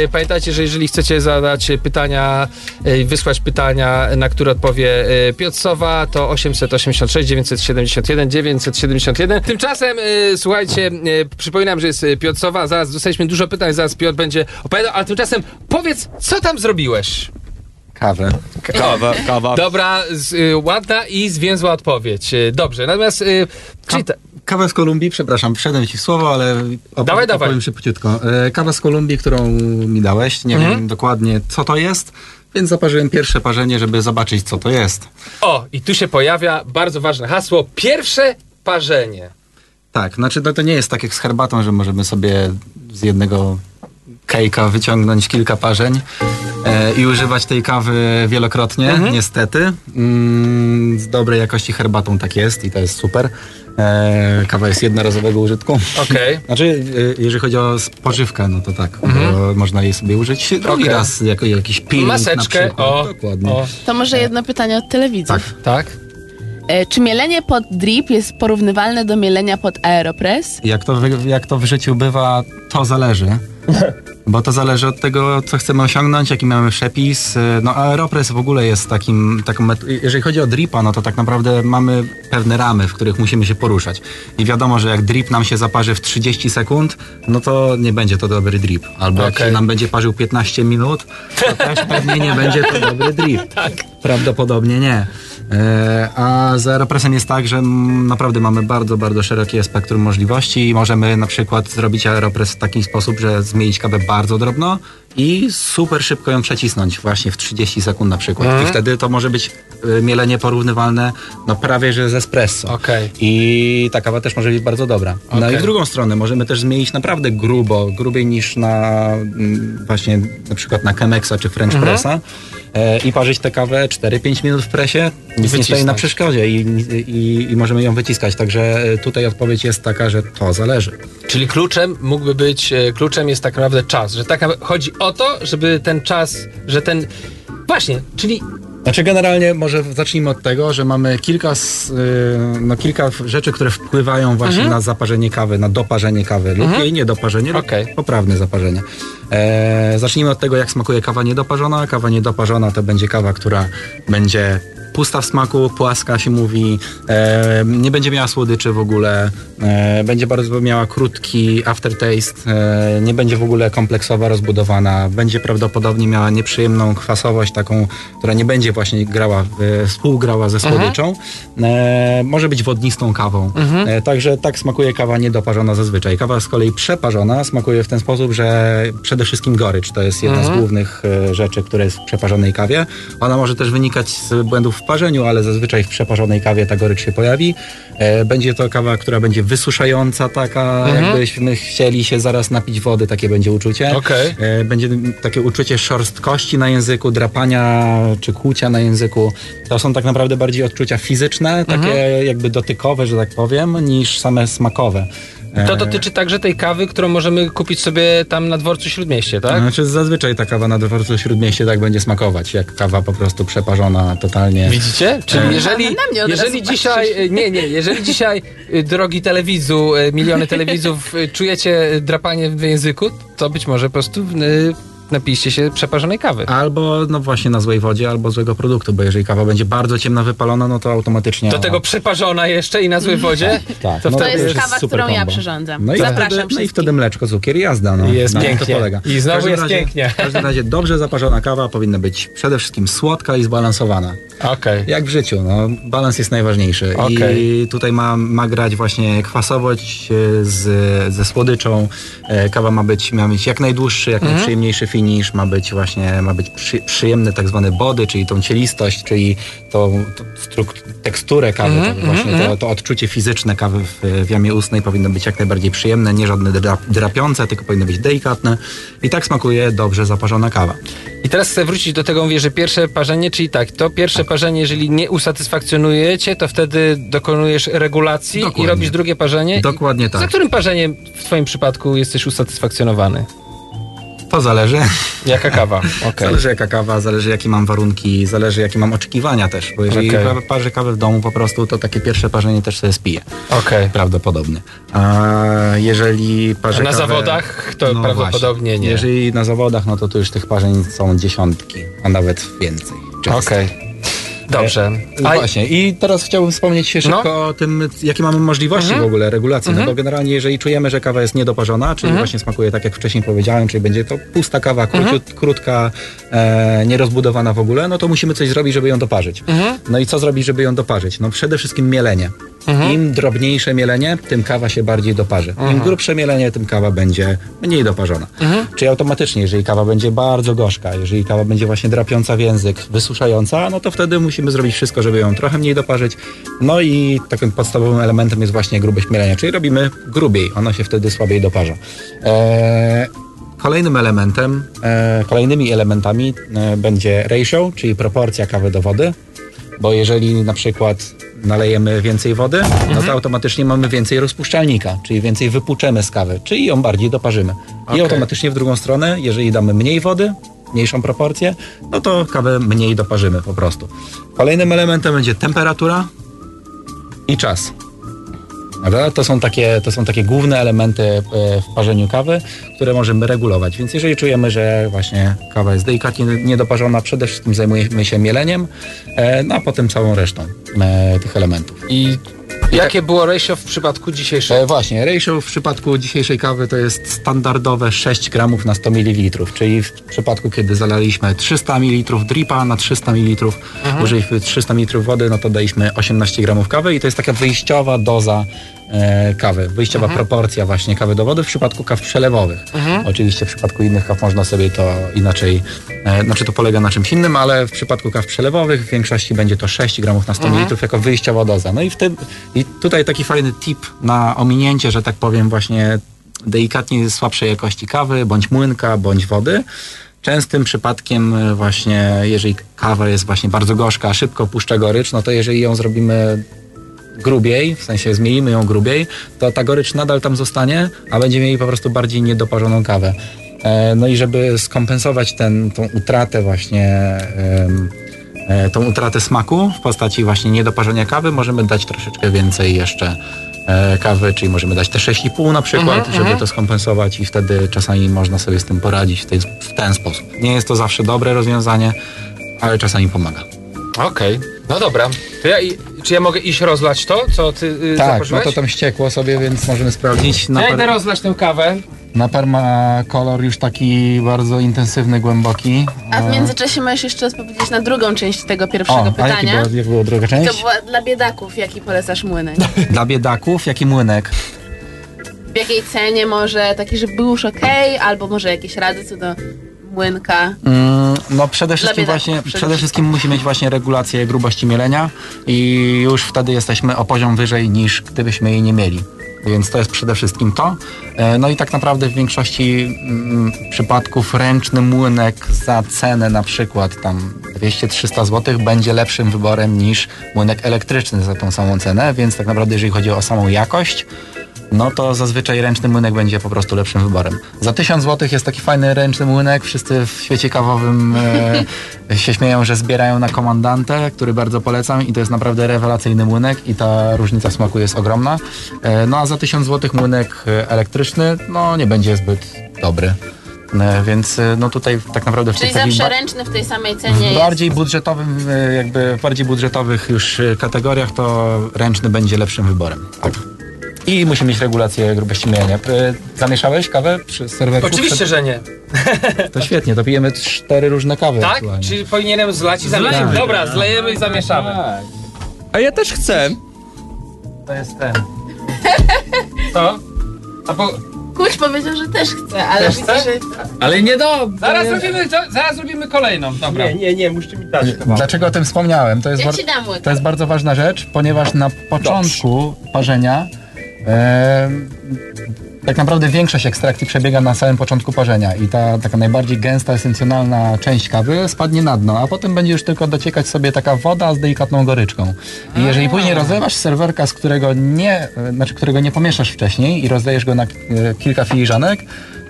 Y, Pamiętajcie, że jeżeli chcecie zadać pytania, y, wysłać pytania, na które odpowie y, Piotr Sowa, to 886 971 971. Tymczasem, słuchajcie, przypominam, że jest Piotr Sowa, zaraz dostaliśmy dużo pytań, zaraz Piotr będzie opowiadał, ale tymczasem powiedz, co tam zrobiłeś? Kawę. Kawa, kawa. Dobra, z, y, ładna i zwięzła odpowiedź. Dobrze, natomiast... Y, czyli ta, Kawę z Kolumbii, przepraszam, wszedłem ci w słowo, ale opo- Dawaj, dawaj. opowiem szybciutko. E, Kawa z Kolumbii, którą mi dałeś, nie Mhm. wiem dokładnie co to jest, więc zaparzyłem pierwsze parzenie, żeby zobaczyć co to jest. o, i tu się pojawia bardzo ważne hasło. Pierwsze parzenie. Tak, znaczy no to nie jest tak jak z herbatą, że możemy sobie z jednego kejka wyciągnąć kilka parzeń e, i używać tej kawy wielokrotnie, niestety. Mm, z dobrej jakości herbatą tak jest i to jest super. E, kawa jest jednorazowego użytku. Okej. [LAUGHS] Znaczy, e, jeżeli chodzi o spożywkę, no to tak, bo można jej sobie użyć drugi Mhm. Okej. raz jako jakiś peeling Maseczkę, o, Dokładnie. o, To może jedno pytanie od telewidzów. Tak. tak? E, czy mielenie pod drip jest porównywalne do mielenia pod aeropress? Jak to, jak to w życiu bywa, to zależy. [LAUGHS] Bo to zależy od tego, co chcemy osiągnąć, jaki mamy przepis. No Aeropress w ogóle jest takim, taką jeżeli chodzi o dripa, no to tak naprawdę mamy pewne ramy, w których musimy się poruszać. I wiadomo, że jak drip nam się zaparzy w 30 sekund, no to nie będzie to dobry drip. Albo jak Okej. się nam będzie parzył 15 minut, to też pewnie nie będzie to dobry drip. [LAUGHS] Prawdopodobnie nie. E, A z Aeropressem jest tak, że naprawdę mamy bardzo, bardzo szerokie spektrum możliwości i możemy na przykład zrobić Aeropress w taki sposób, że zmienić kawę bardzo drobno i super szybko ją przecisnąć właśnie w 30 sekund na przykład. I wtedy to może być y, mielenie porównywalne no prawie, że z espresso. Okej. I ta kawa też może być bardzo dobra. No Okej. i w drugą stronę możemy też zmienić naprawdę grubo, grubiej niż na mm, właśnie na przykład na Chemexa czy French Mhm. Pressa e, i parzyć tę kawę 4-5 minut w presie. Nic nie stoi wycisnąć. na przeszkodzie i, i, i możemy ją wyciskać. Także e, tutaj odpowiedź jest taka, że to zależy. Czyli kluczem mógłby być, e, kluczem jest tak naprawdę czas, że tak naprawdę chodzi o to, żeby ten czas, że ten, właśnie, czyli Znaczy generalnie może zacznijmy od tego, że mamy kilka, y, no, kilka rzeczy, które wpływają właśnie na zaparzenie kawy, na doparzenie kawy lub jej niedoparzenie Okej. poprawne zaparzenie. E, zacznijmy od tego, jak smakuje kawa niedoparzona. Kawa niedoparzona to będzie kawa, która będzie pusta w smaku, płaska się mówi, e, nie będzie miała słodyczy w ogóle, e, będzie bardzo miała krótki aftertaste, e, nie będzie w ogóle kompleksowa, rozbudowana, będzie prawdopodobnie miała nieprzyjemną kwasowość taką, która nie będzie właśnie grała, współgrała ze słodyczą. E, może być wodnistą kawą. E, także tak smakuje kawa niedoparzona zazwyczaj. Kawa z kolei przeparzona smakuje w ten sposób, że przede wszystkim gorycz to jest jedna z głównych e, rzeczy, które jest w przeparzonej kawie. Ona może też wynikać z błędów w parzeniu, ale zazwyczaj w przeparzonej kawie ta gorycz się pojawi. E, będzie to kawa, która będzie wysuszająca taka, jakbyśmy chcieli się zaraz napić wody, takie będzie uczucie. Okej. E, Będzie takie uczucie szorstkości na języku, drapania czy kłucia na języku. To są tak naprawdę bardziej odczucia fizyczne, takie jakby dotykowe, że tak powiem, niż same smakowe. To dotyczy także tej kawy, którą możemy kupić sobie tam na dworcu Śródmieście, tak? Znaczy zazwyczaj ta kawa na dworcu Śródmieście tak będzie smakować, jak kawa po prostu przeparzona totalnie. Widzicie? Czyli jeżeli, od jeżeli razu dzisiaj, nie, nie, jeżeli dzisiaj, y, drogi telewidzu, y, miliony telewidzów, y, czujecie drapanie w języku, to być może po prostu napijcie się przeparzonej kawy. Albo no właśnie na złej wodzie, albo złego produktu, bo jeżeli kawa będzie bardzo ciemno wypalona, no to automatycznie... Do tego przeparzona jeszcze i na złej wodzie? [LAUGHS] tak, to no To jest kawa, którą ja combo. przyrządzam. No i, Zapraszam wtedy, no i wtedy mleczko, cukier i jazda. No. Jest Na tym pięknie. To polega. I znowu jest razie, pięknie. W każdym razie dobrze zaparzona kawa powinna być przede wszystkim słodka i zbalansowana. Okej. Jak w życiu, no, balans jest najważniejszy. Okej. I tutaj ma, ma grać właśnie kwasowość e, z, ze słodyczą. E, Kawa ma być, ma mieć jak najdłuższy, jak Mhm. najprzyjemniejszy finish, ma być właśnie, ma być przy, przyjemny tak zwany body, czyli tą cielistość, czyli tą, tą teksturę kawy, Mhm, to właśnie to, to odczucie fizyczne kawy w, w jamie ustnej powinno być jak najbardziej przyjemne, nie żadne dra, drapiące, tylko powinno być delikatne. I tak smakuje dobrze zaparzona kawa. I teraz chcę wrócić do tego, mówię, że pierwsze parzenie, czyli tak, to pierwsze parzenie, jeżeli nie usatysfakcjonuje cię, to wtedy dokonujesz regulacji i Dokładnie. robisz drugie parzenie. Dokładnie I Za tak. którym parzeniem w twoim przypadku jesteś usatysfakcjonowany? To zależy. Jaka kawa? [LAUGHS] Okej. Zależy jaka kawa, zależy jakie mam warunki, zależy jakie mam oczekiwania też, bo jeżeli okay. parzę kawę w domu po prostu, to takie pierwsze parzenie też sobie spiję. Okej. Prawdopodobnie. A jeżeli parzę A na kawę, zawodach to prawdopodobnie właśnie. nie. Jeżeli na zawodach, no to tu już tych parzeń są dziesiątki, a nawet więcej. Okej. Dobrze. No A, właśnie, i teraz chciałbym wspomnieć się szybko No. o tym, jakie mamy możliwości Mhm. w ogóle regulacji. No bo generalnie, jeżeli czujemy, że kawa jest niedoparzona, czyli właśnie smakuje tak, jak wcześniej powiedziałem, czyli będzie to pusta kawa, króciut, krótka, e, nierozbudowana w ogóle, no to musimy coś zrobić, żeby ją doparzyć. No i co zrobić, żeby ją doparzyć? No przede wszystkim mielenie. Im drobniejsze mielenie, tym kawa się bardziej doparzy. Im grubsze mielenie, tym kawa będzie mniej doparzona. Czyli automatycznie, jeżeli kawa będzie bardzo gorzka, jeżeli kawa będzie właśnie drapiąca w język, wysuszająca, no to wtedy musimy zrobić wszystko, żeby ją trochę mniej doparzyć. No i takim podstawowym elementem jest właśnie grubość mielenia, czyli robimy grubiej, ona się wtedy słabiej doparza. Eee, Kolejnym elementem, e, kolejnymi elementami e, będzie ratio, czyli proporcja kawy do wody, bo jeżeli na przykład nalejemy więcej wody, no to automatycznie mamy więcej rozpuszczalnika, czyli więcej wypłuczemy z kawy, czyli ją bardziej doparzymy. I automatycznie w drugą stronę, jeżeli damy mniej wody, mniejszą proporcję, no to kawę mniej doparzymy po prostu. Kolejnym elementem będzie temperatura i czas. Prawda? To są, takie, to są takie główne elementy e, w parzeniu kawy, które możemy regulować. Więc jeżeli czujemy, że właśnie kawa jest delikatnie niedoparzona, przede wszystkim zajmujemy się mieleniem, e, no a potem całą resztą e, tych elementów. I jakie było ratio w przypadku dzisiejszego? E, właśnie, ratio w przypadku dzisiejszej kawy to jest standardowe 6 gramów na 100 ml, czyli w przypadku, kiedy zalaliśmy 300 ml dripa na 300 ml, użyliśmy 300 ml wody, no to daliśmy 18 gramów kawy i to jest taka wyjściowa doza e, kawy, wyjściowa proporcja właśnie kawy do wody w przypadku kaw przelewowych. Oczywiście w przypadku innych kaw można sobie to inaczej, e, znaczy to polega na czymś innym, ale w przypadku kaw przelewowych w większości będzie to 6 gramów na 100 ml jako wyjściowa doza. No i, w tym, i tutaj taki fajny tip na ominięcie, że tak powiem właśnie delikatnie słabszej jakości kawy, bądź młynka, bądź wody. Częstym przypadkiem e, właśnie, jeżeli kawa jest właśnie bardzo gorzka, szybko puszcza gorycz, no to jeżeli ją zrobimy grubiej, w sensie zmienimy ją grubiej, to ta gorycz nadal tam zostanie, a będziemy mieli po prostu bardziej niedoparzoną kawę. E, No i żeby skompensować ten, tą utratę właśnie, e, tą utratę smaku w postaci właśnie niedoparzenia kawy, możemy dać troszeczkę więcej jeszcze e, kawy, czyli możemy dać te 6,5 na przykład, żeby to skompensować i wtedy czasami można sobie z tym poradzić w, tej, w ten sposób. Nie jest to zawsze dobre rozwiązanie, ale czasami pomaga. Okej, no dobra. To ja, i- czy ja mogę iść rozlać to, co ty y, Tak, no to tam ściekło sobie, więc możemy sprawdzić. To ja Napar, idę rozlać tę kawę. napar ma kolor już taki bardzo intensywny, głęboki. A w międzyczasie możesz jeszcze odpowiedzieć na drugą część tego pierwszego O, a jaki pytania. była, jak była druga To część? była dla biedaków, jaki polecasz młynek? [LAUGHS] Dla biedaków, jaki młynek? W jakiej cenie może, taki, żeby był już okej, albo może jakieś rady co do młynka. Mm, no przede wszystkim biedaków, właśnie, przede przede wszystkim musi mieć właśnie regulację grubości mielenia i już wtedy jesteśmy o poziom wyżej niż gdybyśmy jej nie mieli. Więc to jest przede wszystkim to. E, No i tak naprawdę w większości mm, przypadków ręczny młynek za cenę na przykład tam 200-300 zł będzie lepszym wyborem niż młynek elektryczny za tą samą cenę, więc tak naprawdę jeżeli chodzi o samą jakość, no to zazwyczaj ręczny młynek będzie po prostu lepszym wyborem. Za 1000 zł jest taki fajny ręczny młynek. Wszyscy w świecie kawowym e, [LAUGHS] się śmieją, że zbierają na komandantę, który bardzo polecam i to jest naprawdę rewelacyjny młynek i ta różnica smaku jest ogromna. E, no a za 1000 zł młynek e, elektryczny, no nie będzie zbyt dobry. E, więc e, no tutaj tak naprawdę w Czyli tych zawsze ręczny w tej samej cenie w jest. bardziej budżetowym, e, jakby w bardziej budżetowych już kategoriach to ręczny będzie lepszym wyborem. Tak. I musi mieć regulację grubości mielenia. E, Zamieszałeś kawę przy serwerku? Oczywiście, że nie. [LAUGHS] To świetnie, to pijemy cztery różne kawy Tak? aktualnie. Czyli powinienem zlać i zamieszać? Zlejmy. Dobra, zlejemy i zamieszamy. A ja też chcę. To jest ten. Co? A po... Kuś powiedział, że też chce, ale Też widzę, chce? że... Ale nie do. Zaraz robimy, za- zaraz robimy kolejną, dobra. Nie, nie, nie, musicie mi dać chyba. Dlaczego o tym wspomniałem? To jest, Ja bar- ci dam łyk. to jest bardzo ważna rzecz, ponieważ na początku parzenia e, tak naprawdę większość ekstrakcji przebiega na samym początku parzenia i ta taka najbardziej gęsta, esencjonalna część kawy spadnie na dno, a potem będzie już tylko dociekać sobie taka woda z delikatną goryczką. I jeżeli później rozlewasz serwerka, z którego nie, znaczy którego nie pomieszasz wcześniej i rozlejesz go na e, kilka filiżanek,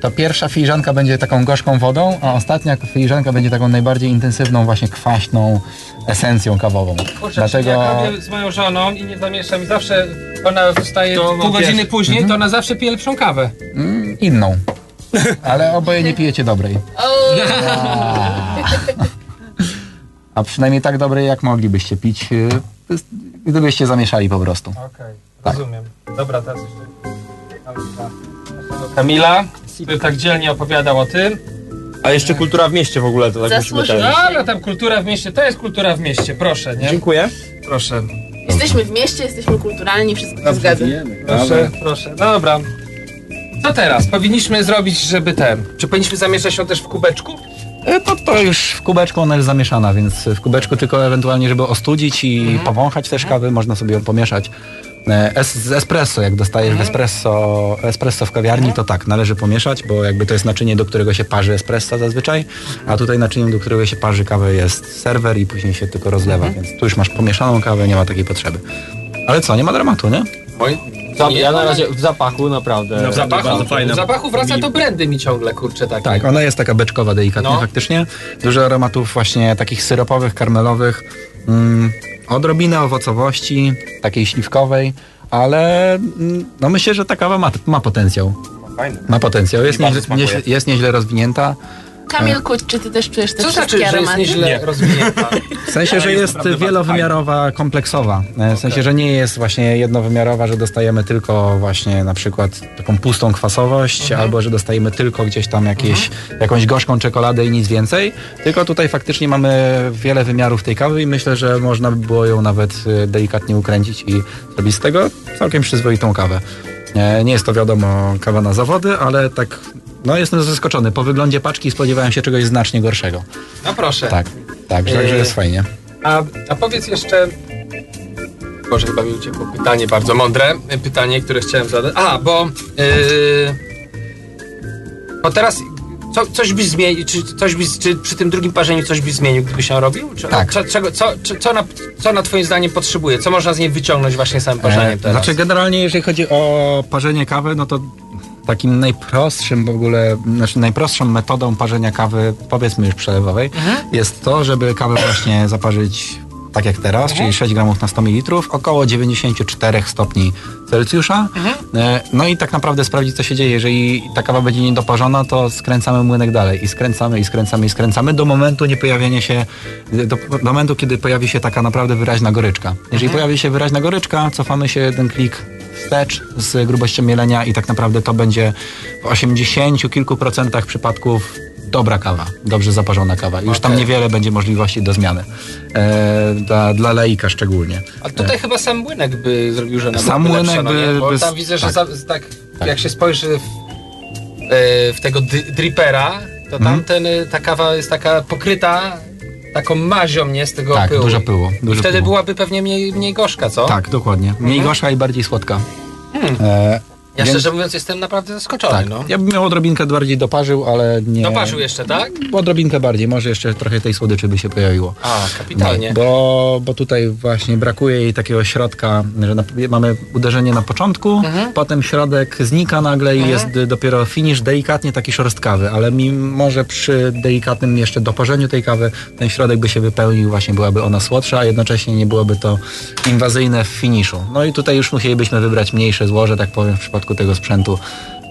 to pierwsza filiżanka będzie taką gorzką wodą, a ostatnia filiżanka będzie taką najbardziej intensywną, właśnie kwaśną esencją kawową. Kurczę, Dlatego jak robię z moją żoną i nie zamieszam i zawsze ona zostaje To pół godziny pierwszy. później, to ona zawsze pije lepszą kawę. mm, inną. Ale oboje nie pijecie dobrej. O, [LAUGHS] A przynajmniej tak dobrej, jak moglibyście pić, y, gdybyście zamieszali po prostu. Okej, Tak. rozumiem. Dobra, teraz jeszcze... Kamila, który tak dzielnie opowiadał o tym. A jeszcze kultura w mieście w ogóle, to tak musimy Zasłużył. ten. Dobra, tam kultura w mieście, to jest kultura w mieście, proszę, nie? Dziękuję. Proszę. Jesteśmy w mieście, jesteśmy kulturalni, wszystko się zgadza. Proszę, proszę. No dobra. Co teraz? Powinniśmy zrobić, żeby ten. Czy powinniśmy zamieszać ją też w kubeczku? E, To, to już w kubeczku ona jest zamieszana, więc w kubeczku tylko ewentualnie, żeby ostudzić i Mhm. powąchać też kawy, można sobie ją pomieszać. E, Es, z espresso, jak dostajesz Mhm. w espresso, espresso w kawiarni, to tak, należy pomieszać, bo jakby to jest naczynie, do którego się parzy espresso zazwyczaj, a tutaj naczyniem, do którego się parzy kawę jest serwer i później się tylko rozlewa, Mhm. więc tu już masz pomieszaną kawę, nie ma takiej potrzeby. Ale co, nie ma dramatu, nie? Moi... Ja na razie w zapachu naprawdę. No, w zapachu, w zapachu wraca to brandy mi ciągle, kurczę, takie. Tak, ona jest taka beczkowa delikatnie No. faktycznie. Dużo aromatów właśnie takich syropowych, karmelowych, mm, odrobinę owocowości, takiej śliwkowej, ale mm, no myślę, że ta kawa ma, ma potencjał. Fajne. Ma potencjał, jest nieźle, jest nieźle rozwinięta. Kamilku, czy ty też czujesz te Co wszystkie znaczy, że jest aromaty? nieźle Nie. rozwinięta? [LAUGHS] W sensie, że jest jest wielowymiarowa, kompleksowa. E, W sensie, że nie jest właśnie jednowymiarowa, że dostajemy tylko właśnie na przykład taką pustą kwasowość, Mhm. albo że dostajemy tylko gdzieś tam jakieś, jakąś gorzką czekoladę i nic więcej. Tylko tutaj faktycznie mamy wiele wymiarów tej kawy i myślę, że można by było ją nawet e, delikatnie ukręcić i zrobić z tego całkiem przyzwoitą kawę. E, Nie jest to wiadomo kawa na zawody, ale tak no jestem zaskoczony. Po wyglądzie paczki spodziewałem się czegoś znacznie gorszego. No proszę. Tak, tak, że, że jest fajnie. A, a powiedz jeszcze. Boże, chyba mi uciekło pytanie bardzo mądre. Pytanie, które chciałem zadać. A, bo. Yy, bo teraz. Co, coś byś zmienił, czy, coś byś, czy przy tym drugim parzeniu coś byś zmienił, gdybyś ją robił? Czy, Tak. Co, czego, co, czy- co, na, co na twoim zdaniem potrzebuje? Co można z niej wyciągnąć właśnie samym parzeniem E, teraz? Znaczy generalnie jeżeli chodzi o parzenie kawy, no to takim najprostszym w ogóle, znaczy najprostszą metodą parzenia kawy, powiedzmy już przelewowej, Mhm. jest to, żeby kawę właśnie zaparzyć tak jak teraz, Mhm. czyli 6 gramów na 100 ml, około 94 stopni Celsjusza. Mhm. No i tak naprawdę sprawdzić, co się dzieje. Jeżeli ta kawa będzie niedoparzona, to skręcamy młynek dalej i skręcamy, i skręcamy, i skręcamy do momentu nie pojawienia się, do, do momentu, kiedy pojawi się taka naprawdę wyraźna goryczka. Jeżeli pojawi się wyraźna goryczka, cofamy się jeden klik wstecz z grubością mielenia i tak naprawdę to będzie w 80 kilku procentach przypadków dobra kawa, dobrze zaparzona kawa. Już tam Okej. niewiele będzie możliwości do zmiany. E, dla, dla laika szczególnie. A tutaj chyba sam młynek by zrobił, że ona Sam młynek by- nie? Bo by- tam widzę, że tak. za, tak, Tak. jak się spojrzy w, e, w tego dripera, to tam Mhm. y, ta kawa jest taka pokryta taką mazią, nie? Z tego Tak, pyłu. dużo pyłu. Dużo wtedy pyłu. byłaby pewnie mniej, mniej gorzka, co? Tak, dokładnie. Mniej Mhm. gorzka i bardziej słodka. Hmm. E, Ja więc- szczerze mówiąc jestem naprawdę zaskoczony, tak. no. Ja bym miał odrobinkę bardziej doparzył, ale nie... Doparzył jeszcze, tak? Odrobinkę bardziej, może jeszcze trochę tej słodyczy by się pojawiło. A, kapitalnie. No, bo, bo tutaj właśnie brakuje jej takiego środka, że na, mamy uderzenie na początku, Mhm. potem środek znika nagle i jest y, dopiero finish delikatnie taki szorstkawy, ale mimo, że przy delikatnym jeszcze doparzeniu tej kawy ten środek by się wypełnił, właśnie byłaby ona słodsza, a jednocześnie nie byłoby to inwazyjne w finiszu. No i tutaj już musielibyśmy wybrać mniejsze złoże, tak powiem, w przypadku tego sprzętu.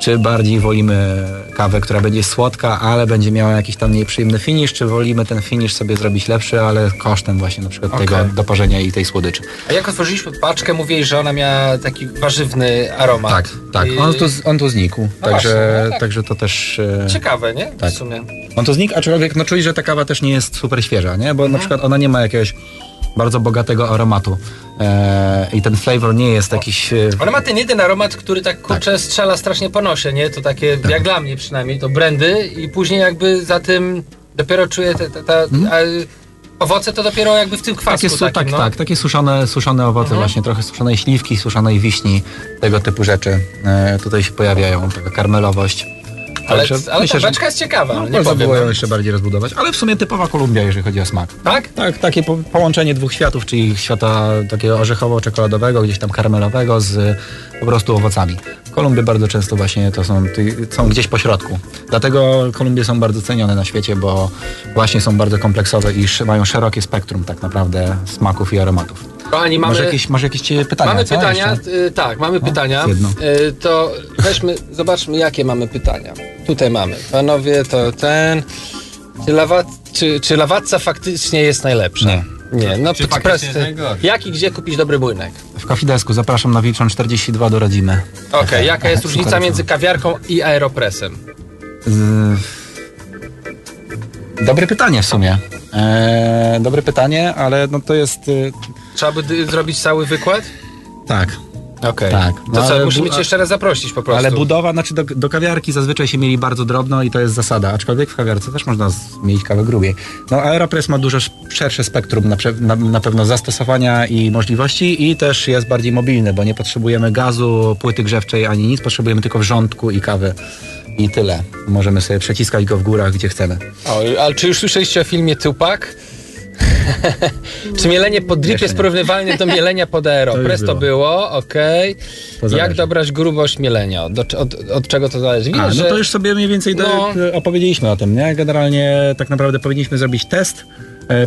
Czy bardziej wolimy kawę, która będzie słodka, ale będzie miała jakiś tam nieprzyjemny finish, czy wolimy ten finish sobie zrobić lepszy, ale kosztem właśnie na przykład Okej. tego doparzenia i tej słodyczy. A jak otworzyliśmy paczkę, mówiłeś, że ona miała taki warzywny aromat. Tak, tak. On tu, on tu znikł. No także, właśnie, no tak. także to też. e, Ciekawe, nie? Tak. W sumie. On tu znikł, aczkolwiek no czujesz, że ta kawa też nie jest super świeża, nie? Bo Mhm. na przykład ona nie ma jakiegoś bardzo bogatego aromatu. E, I ten flavor nie jest jakiś. E, Ona ma ten jeden aromat, który tak kurczę strzela strasznie po nosie, nie? To takie, Tak. jak dla mnie przynajmniej, to brandy i później jakby za tym dopiero czuję te, te, ta, a, owoce to dopiero jakby w tym Mhm. Takie, takim, tak, no. tak, takie suszone, suszone owoce Mhm. właśnie, trochę suszonej śliwki, suszonej wiśni, tego typu rzeczy e, tutaj się pojawiają, taka karmelowość. Ale, ale myślę, ta beczka jest ciekawa, no, no, nie można było ją no. jeszcze bardziej rozbudować, ale w sumie typowa Kolumbia, jeżeli chodzi o smak. Tak? Tak, takie po, połączenie dwóch światów, czyli świata takiego orzechowo-czekoladowego, gdzieś tam karmelowego z po prostu owocami. Kolumbie bardzo często właśnie to są, są gdzieś po środku. Dlatego Kolumbie są bardzo cenione na świecie, bo właśnie są bardzo kompleksowe i mają szerokie spektrum tak naprawdę smaków i aromatów. Kochani, mamy... Może jakieś, może jakieś ciebie pytania? Mamy co? pytania, Jeszcze? y, tak, mamy pytania. jedno. Y, to weźmy, zobaczmy jakie mamy pytania. Tutaj mamy. Panowie, to ten. Czy, lawa, czy, czy lawatca faktycznie jest najlepsza? Nie. Nie, no Czy prosty. Jak i gdzie kupić dobry młynek? W Kafidesku zapraszam na Wilczą 42 do Rodzimy. Okej, jaka jest różnica między kawiarką i aeropresem? Dobre pytanie w sumie. Eee, dobre pytanie, ale no to jest... trzeba by zrobić cały wykład? Tak. Okej. Tak. To No, co, ale musimy cię jeszcze raz zaprosić po prostu. Ale budowa, znaczy do, do kawiarki zazwyczaj się mieli bardzo drobno i to jest zasada, aczkolwiek w kawiarce też można mieć kawę grubiej. No Aeropress ma dużo sz- szersze spektrum na, na, na pewno zastosowania i możliwości i też jest bardziej mobilny, bo nie potrzebujemy gazu, płyty grzewczej ani nic, potrzebujemy tylko wrzątku i kawy. I tyle. Możemy sobie przeciskać go w górach, gdzie chcemy. O, ale czy już słyszeliście o filmie Tupac? [LAUGHS] czy mielenie pod drip Jeszcze jest nie. porównywalne do mielenia pod aeropress? [LAUGHS] To było. było, okej. To zależy. Jak dobrać grubość mielenia? Do, od, od czego to zależy? A, no że... to już sobie mniej więcej No. opowiedzieliśmy o tym, nie? Generalnie tak naprawdę powinniśmy zrobić test,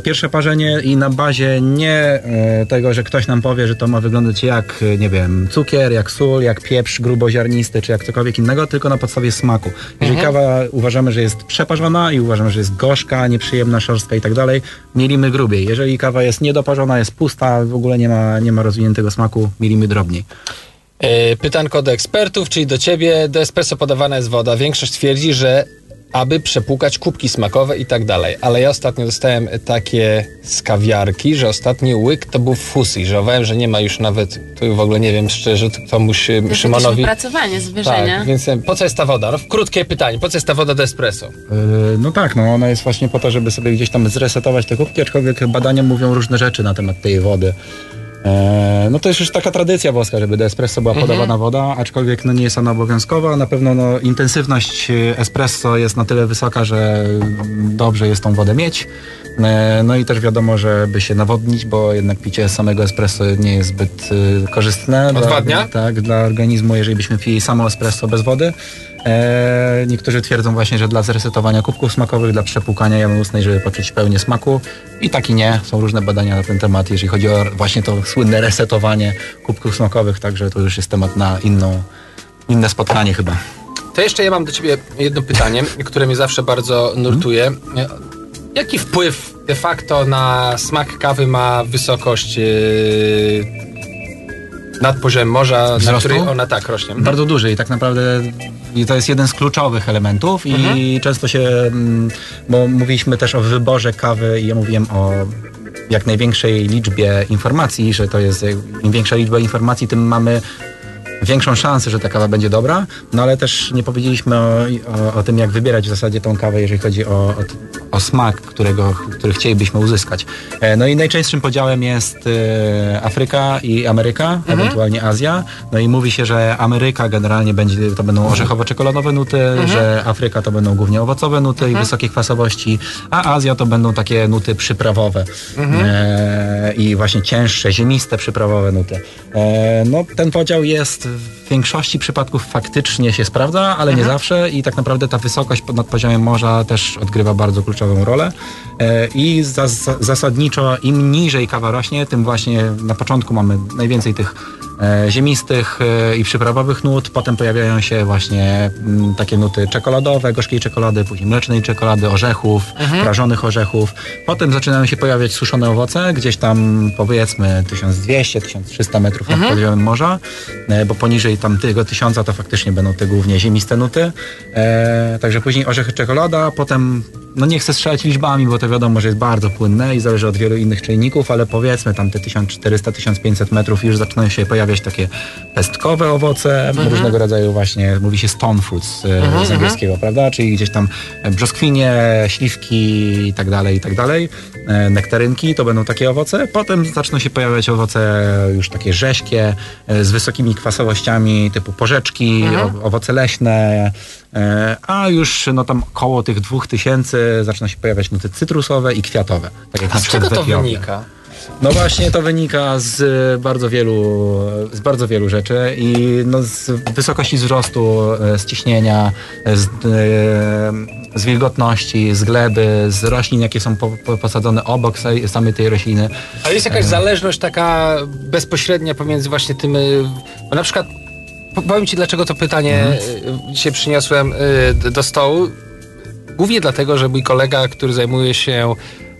pierwsze parzenie i na bazie nie e, tego, że ktoś nam powie, że to ma wyglądać jak, e, nie wiem, cukier, jak sól, jak pieprz gruboziarnisty, czy jak cokolwiek innego, tylko na podstawie smaku. Jeżeli Mhm. kawa uważamy, że jest przeparzona i uważamy, że jest gorzka, nieprzyjemna, szorstka i tak dalej, mielimy grubiej. Jeżeli kawa jest niedoparzona, jest pusta, w ogóle nie ma, nie ma rozwiniętego smaku, mielimy drobniej. E, Pytanko do ekspertów, czyli do ciebie. Do espresso podawana jest woda. Większość twierdzi, że aby przepłukać kubki smakowe i tak dalej. Ale ja ostatnio dostałem takie z kawiarki, że ostatni łyk to był fusy. Żałowałem, że nie ma już nawet, tu w ogóle nie wiem szczerze, to komuś To jakieś Szymonowi... wypracowanie, zwierzenia. Tak, więc e, po co jest ta woda? No, krótkie pytanie, po co jest ta woda do espresso? Yy, No tak, no ona jest właśnie po to, żeby sobie gdzieś tam zresetować te kubki, aczkolwiek badania mówią różne rzeczy na temat tej wody. Eee, No to jest już taka tradycja włoska, żeby do espresso była podawana woda, aczkolwiek no nie jest ona obowiązkowa. Na pewno no, intensywność e, espresso jest na tyle wysoka, że dobrze jest tą wodę mieć. E, No i też wiadomo, żeby się nawodnić, bo jednak picie samego espresso nie jest zbyt e, korzystne. Odwadnia? Dla, tak, dla organizmu, jeżeli byśmy pili samo espresso bez wody. E, niektórzy twierdzą właśnie, że dla zresetowania kubków smakowych, dla przepłukania jamy ustnej, żeby poczuć pełnię smaku. I tak i nie. Są różne badania na ten temat, jeżeli chodzi o właśnie to słynne resetowanie kubków smakowych, także to już jest temat na inną, inne spotkanie chyba. To jeszcze ja mam do ciebie jedno pytanie, które mnie zawsze bardzo nurtuje. Jaki wpływ de facto na smak kawy ma wysokość yy, nad poziomem morza, na której ona tak rośnie? Bardzo duży i tak naprawdę i to jest jeden z kluczowych elementów i często się, mm, bo mówiliśmy też o wyborze kawy i ja mówiłem o jak największej liczbie informacji, że to jest, im większa liczba informacji, tym mamy większą szansę, że ta kawa będzie dobra, no ale też nie powiedzieliśmy o, o, o tym, jak wybierać w zasadzie tą kawę, jeżeli chodzi o, o, smak, którego, który chcielibyśmy uzyskać. E, No i najczęstszym podziałem jest e, Afryka i Ameryka, ewentualnie Azja. No i mówi się, że Ameryka generalnie będzie, to będą orzechowo-czekoladowe nuty, że Afryka to będą głównie owocowe nuty i wysokiej kwasowości, a Azja to będą takie nuty przyprawowe e, i właśnie cięższe, ziemiste przyprawowe nuty. E, no ten podział jest w większości przypadków faktycznie się sprawdza, ale nie zawsze i tak naprawdę ta wysokość pod- nad poziomem morza też odgrywa bardzo kluczową rolę i za, za, zasadniczo im niżej kawa rośnie, tym właśnie na początku mamy najwięcej tych e, ziemistych e, i przyprawowych nut, potem pojawiają się właśnie mm, takie nuty czekoladowe, gorzkiej czekolady, później mlecznej czekolady, orzechów, prażonych orzechów. Potem zaczynają się pojawiać suszone owoce, gdzieś tam powiedzmy 1200-1300 metrów nad poziomem morza, e, bo poniżej tam tego tysiąca to faktycznie będą te głównie ziemiste nuty. E, także później orzechy czekolada, potem no nie chcę strzelać liczbami, bo to wiadomo, że jest bardzo płynne i zależy od wielu innych czynników, ale powiedzmy tam te 1400-1500 metrów już zaczynają się pojawiać takie pestkowe owoce, różnego rodzaju właśnie, mówi się stone fruits e, z angielskiego, prawda? Czyli gdzieś tam brzoskwinie, śliwki i tak dalej, i tak dalej. E, Nektarynki to będą takie owoce. Potem zaczną się pojawiać owoce już takie rześkie, e, z wysokimi kwasowościami typu porzeczki, o, owoce leśne, a już no tam koło tych 2000 zaczyna się pojawiać nuty cytrusowe i kwiatowe. Tak jak A z czego to wynika? No właśnie to wynika z e, bardzo wielu, z bardzo wielu rzeczy i no z wysokości wzrostu, e, z ciśnienia, e, z, e, z wilgotności, z gleby, z roślin, jakie są po, po, posadzone obok sa- samej tej rośliny. Ale jest jakaś zależność taka bezpośrednia pomiędzy właśnie tym, bo na przykład powiem ci dlaczego to pytanie y, dzisiaj przyniosłem d- do stołu. Głównie dlatego, że mój kolega, który zajmuje się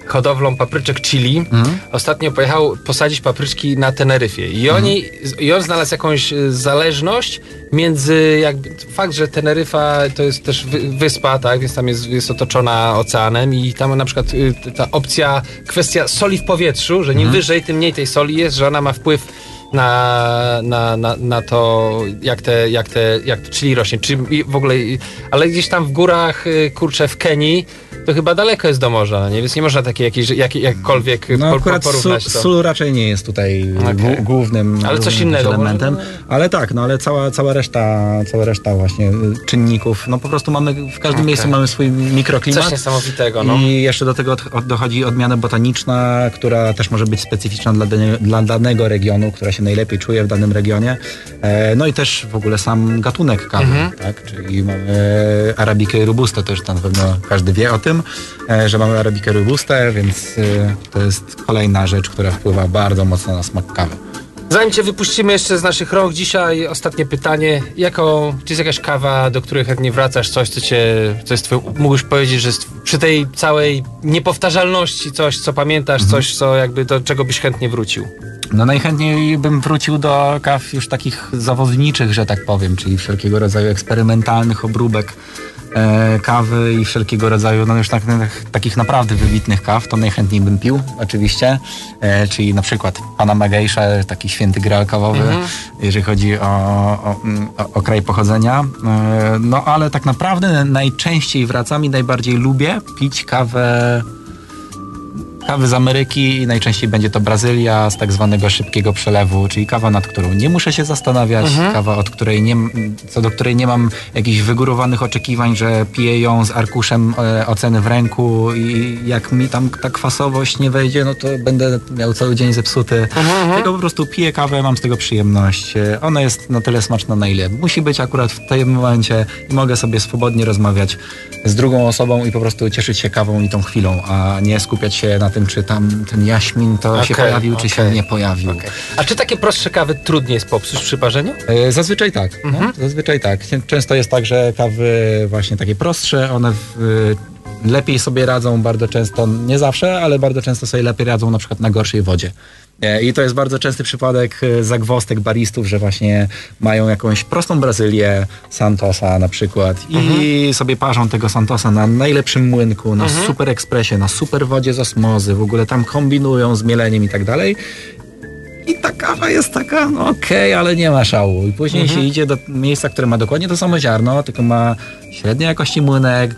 hodowlą papryczek chili. Mhm. Ostatnio pojechał posadzić papryczki na Teneryfie i oni, i on znalazł jakąś y, zależność między jakby, fakt, że Teneryfa to jest też wy, wyspa, tak, więc tam jest, jest otoczona oceanem i tam na przykład ta opcja, kwestia soli w powietrzu, że im wyżej, tym mniej tej soli jest, że ona ma wpływ na, na, na, na to, jak te, jak te, jak to rośnie, czy w ogóle, ale gdzieś tam w górach, y, kurczę, w Kenii, to chyba daleko jest do morza, nie? więc nie można takiej jakiejś, jak, jakkolwiek No por- akurat porównać sól, to. sól raczej nie jest tutaj głó- głównym, Ale coś innego elementem. może? Ale tak, no ale cała, cała reszta, cała reszta właśnie y, czynników, no po prostu mamy, w każdym Okej. miejscu mamy swój mikroklimat. Coś niesamowitego, no. I jeszcze do tego od, od, dochodzi odmiana botaniczna, która też może być specyficzna dla, dla danego regionu, która się najlepiej czuje w danym regionie. E, no i też w ogóle sam gatunek kawy, Mhm. tak? Czyli mamy Arabikę i Robustę, już tam na pewno każdy wie o tym, e, że mamy Arabikę Robustę, więc e, to jest kolejna rzecz, która wpływa bardzo mocno na smak kawy. Zanim cię wypuścimy jeszcze z naszych rąk, dzisiaj ostatnie pytanie. Jaką, czy jest jakaś kawa, do której chętnie wracasz, coś, co cię, co jest twoje, mógłbyś powiedzieć, że przy tej całej niepowtarzalności coś, co pamiętasz, coś, co jakby do czego byś chętnie wrócił? No najchętniej bym wrócił do kaw już takich zawodniczych, że tak powiem, czyli wszelkiego rodzaju eksperymentalnych obróbek e, kawy i wszelkiego rodzaju, no już tak, takich naprawdę wybitnych kaw, to najchętniej bym pił, oczywiście, e, czyli na przykład Panama Geisha, taki święty graal kawowy, jeżeli chodzi o, o, mm, o, o kraj pochodzenia. E, no ale tak naprawdę najczęściej wracam i najbardziej lubię pić kawę kawy z Ameryki i najczęściej będzie to Brazylia z tak zwanego szybkiego przelewu, czyli kawa, nad którą nie muszę się zastanawiać, kawa, od której nie, co do której nie mam jakichś wygórowanych oczekiwań, że piję ją z arkuszem e, oceny w ręku i jak mi tam ta kwasowość nie wejdzie, no to będę miał cały dzień zepsuty. Tylko po prostu piję kawę, mam z tego przyjemność. E, Ona jest na tyle smaczna, na ile musi być akurat w tym momencie i mogę sobie swobodnie rozmawiać z drugą osobą i po prostu cieszyć się kawą i tą chwilą, a nie skupiać się na tym, czy tam ten jaśmin to się Okej, pojawił, czy się nie pojawił. A czy takie prostsze kawy trudniej jest popsuć przy parzeniu? E, Zazwyczaj tak. Mhm. No, zazwyczaj tak. Często jest tak, że kawy właśnie takie prostsze, one w, lepiej sobie radzą bardzo często, nie zawsze, ale bardzo często sobie lepiej radzą na przykład na gorszej wodzie. E, I to jest bardzo częsty przypadek e, zagwostek baristów, że właśnie mają jakąś prostą Brazylię, Santosa na przykład i Mhm. sobie parzą tego Santosa na najlepszym młynku, na super ekspresie, na super wodzie z osmozy, w ogóle tam kombinują z mieleniem i tak dalej. I ta kawa jest taka, no okej, ale nie ma szału. I później się idzie do miejsca, które ma dokładnie to samo ziarno, tylko ma średniej jakości młynek,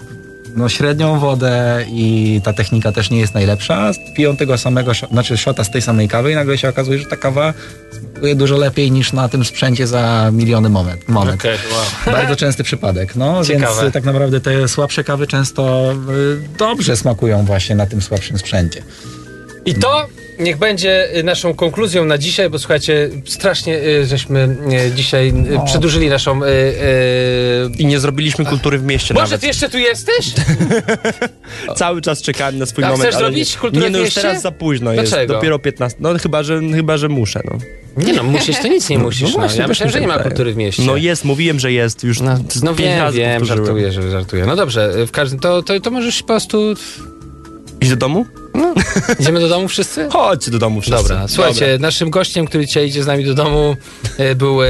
no średnią wodę i ta technika też nie jest najlepsza. Piją tego samego, znaczy szota z tej samej kawy i nagle się okazuje, że ta kawa smakuje dużo lepiej niż na tym sprzęcie za miliony monet. monet. Okej, wow. Bardzo częsty przypadek, no Ciekawe. więc tak naprawdę te słabsze kawy często y, dobrze smakują właśnie na tym słabszym sprzęcie. I to niech będzie y, naszą konkluzją na dzisiaj, bo słuchajcie, strasznie y, żeśmy y, dzisiaj y, przedłużyli naszą... y, y, I nie zrobiliśmy kultury w mieście Może nawet. ty jeszcze tu jesteś? [LAUGHS] Cały czas czekałem na swój A moment, chcesz zrobić nie, kulturę nie no już mieście? teraz za późno jest. Dlaczego? Dopiero 15. No chyba, że chyba, że muszę, no. Nie no, musisz, to nic nie musisz. No, właśnie, ja myślałem, że nie ma kultury w mieście. No jest, mówiłem, że jest. Już No, no wiem, wiem, żartuję, że żartuję. No dobrze, w każdym, to, to, to możesz po prostu... Iść do domu? [LAUGHS] Idziemy do domu wszyscy? Chodźcie do domu wszyscy. Dobra, słuchajcie, Dobra. naszym gościem, który dzisiaj idzie z nami do domu, e, był e,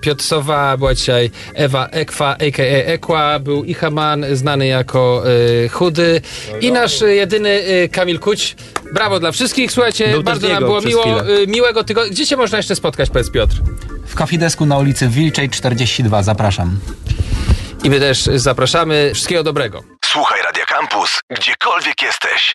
Piotr Sowa, była dzisiaj Ewa Ekwa, a.k.a. Ekła, był Ichaman, znany jako e, Chudy i nasz jedyny e, Kamil Kuć. Brawo dla wszystkich, słuchajcie, Był bardzo nam było miło, chwilę. miłego tygodnia. Gdzie cię można jeszcze spotkać, powiedz Piotr? W kafidesku na ulicy Wilczej 42, zapraszam. I my też zapraszamy. Wszystkiego dobrego. Słuchaj Radio Campus, gdziekolwiek jesteś.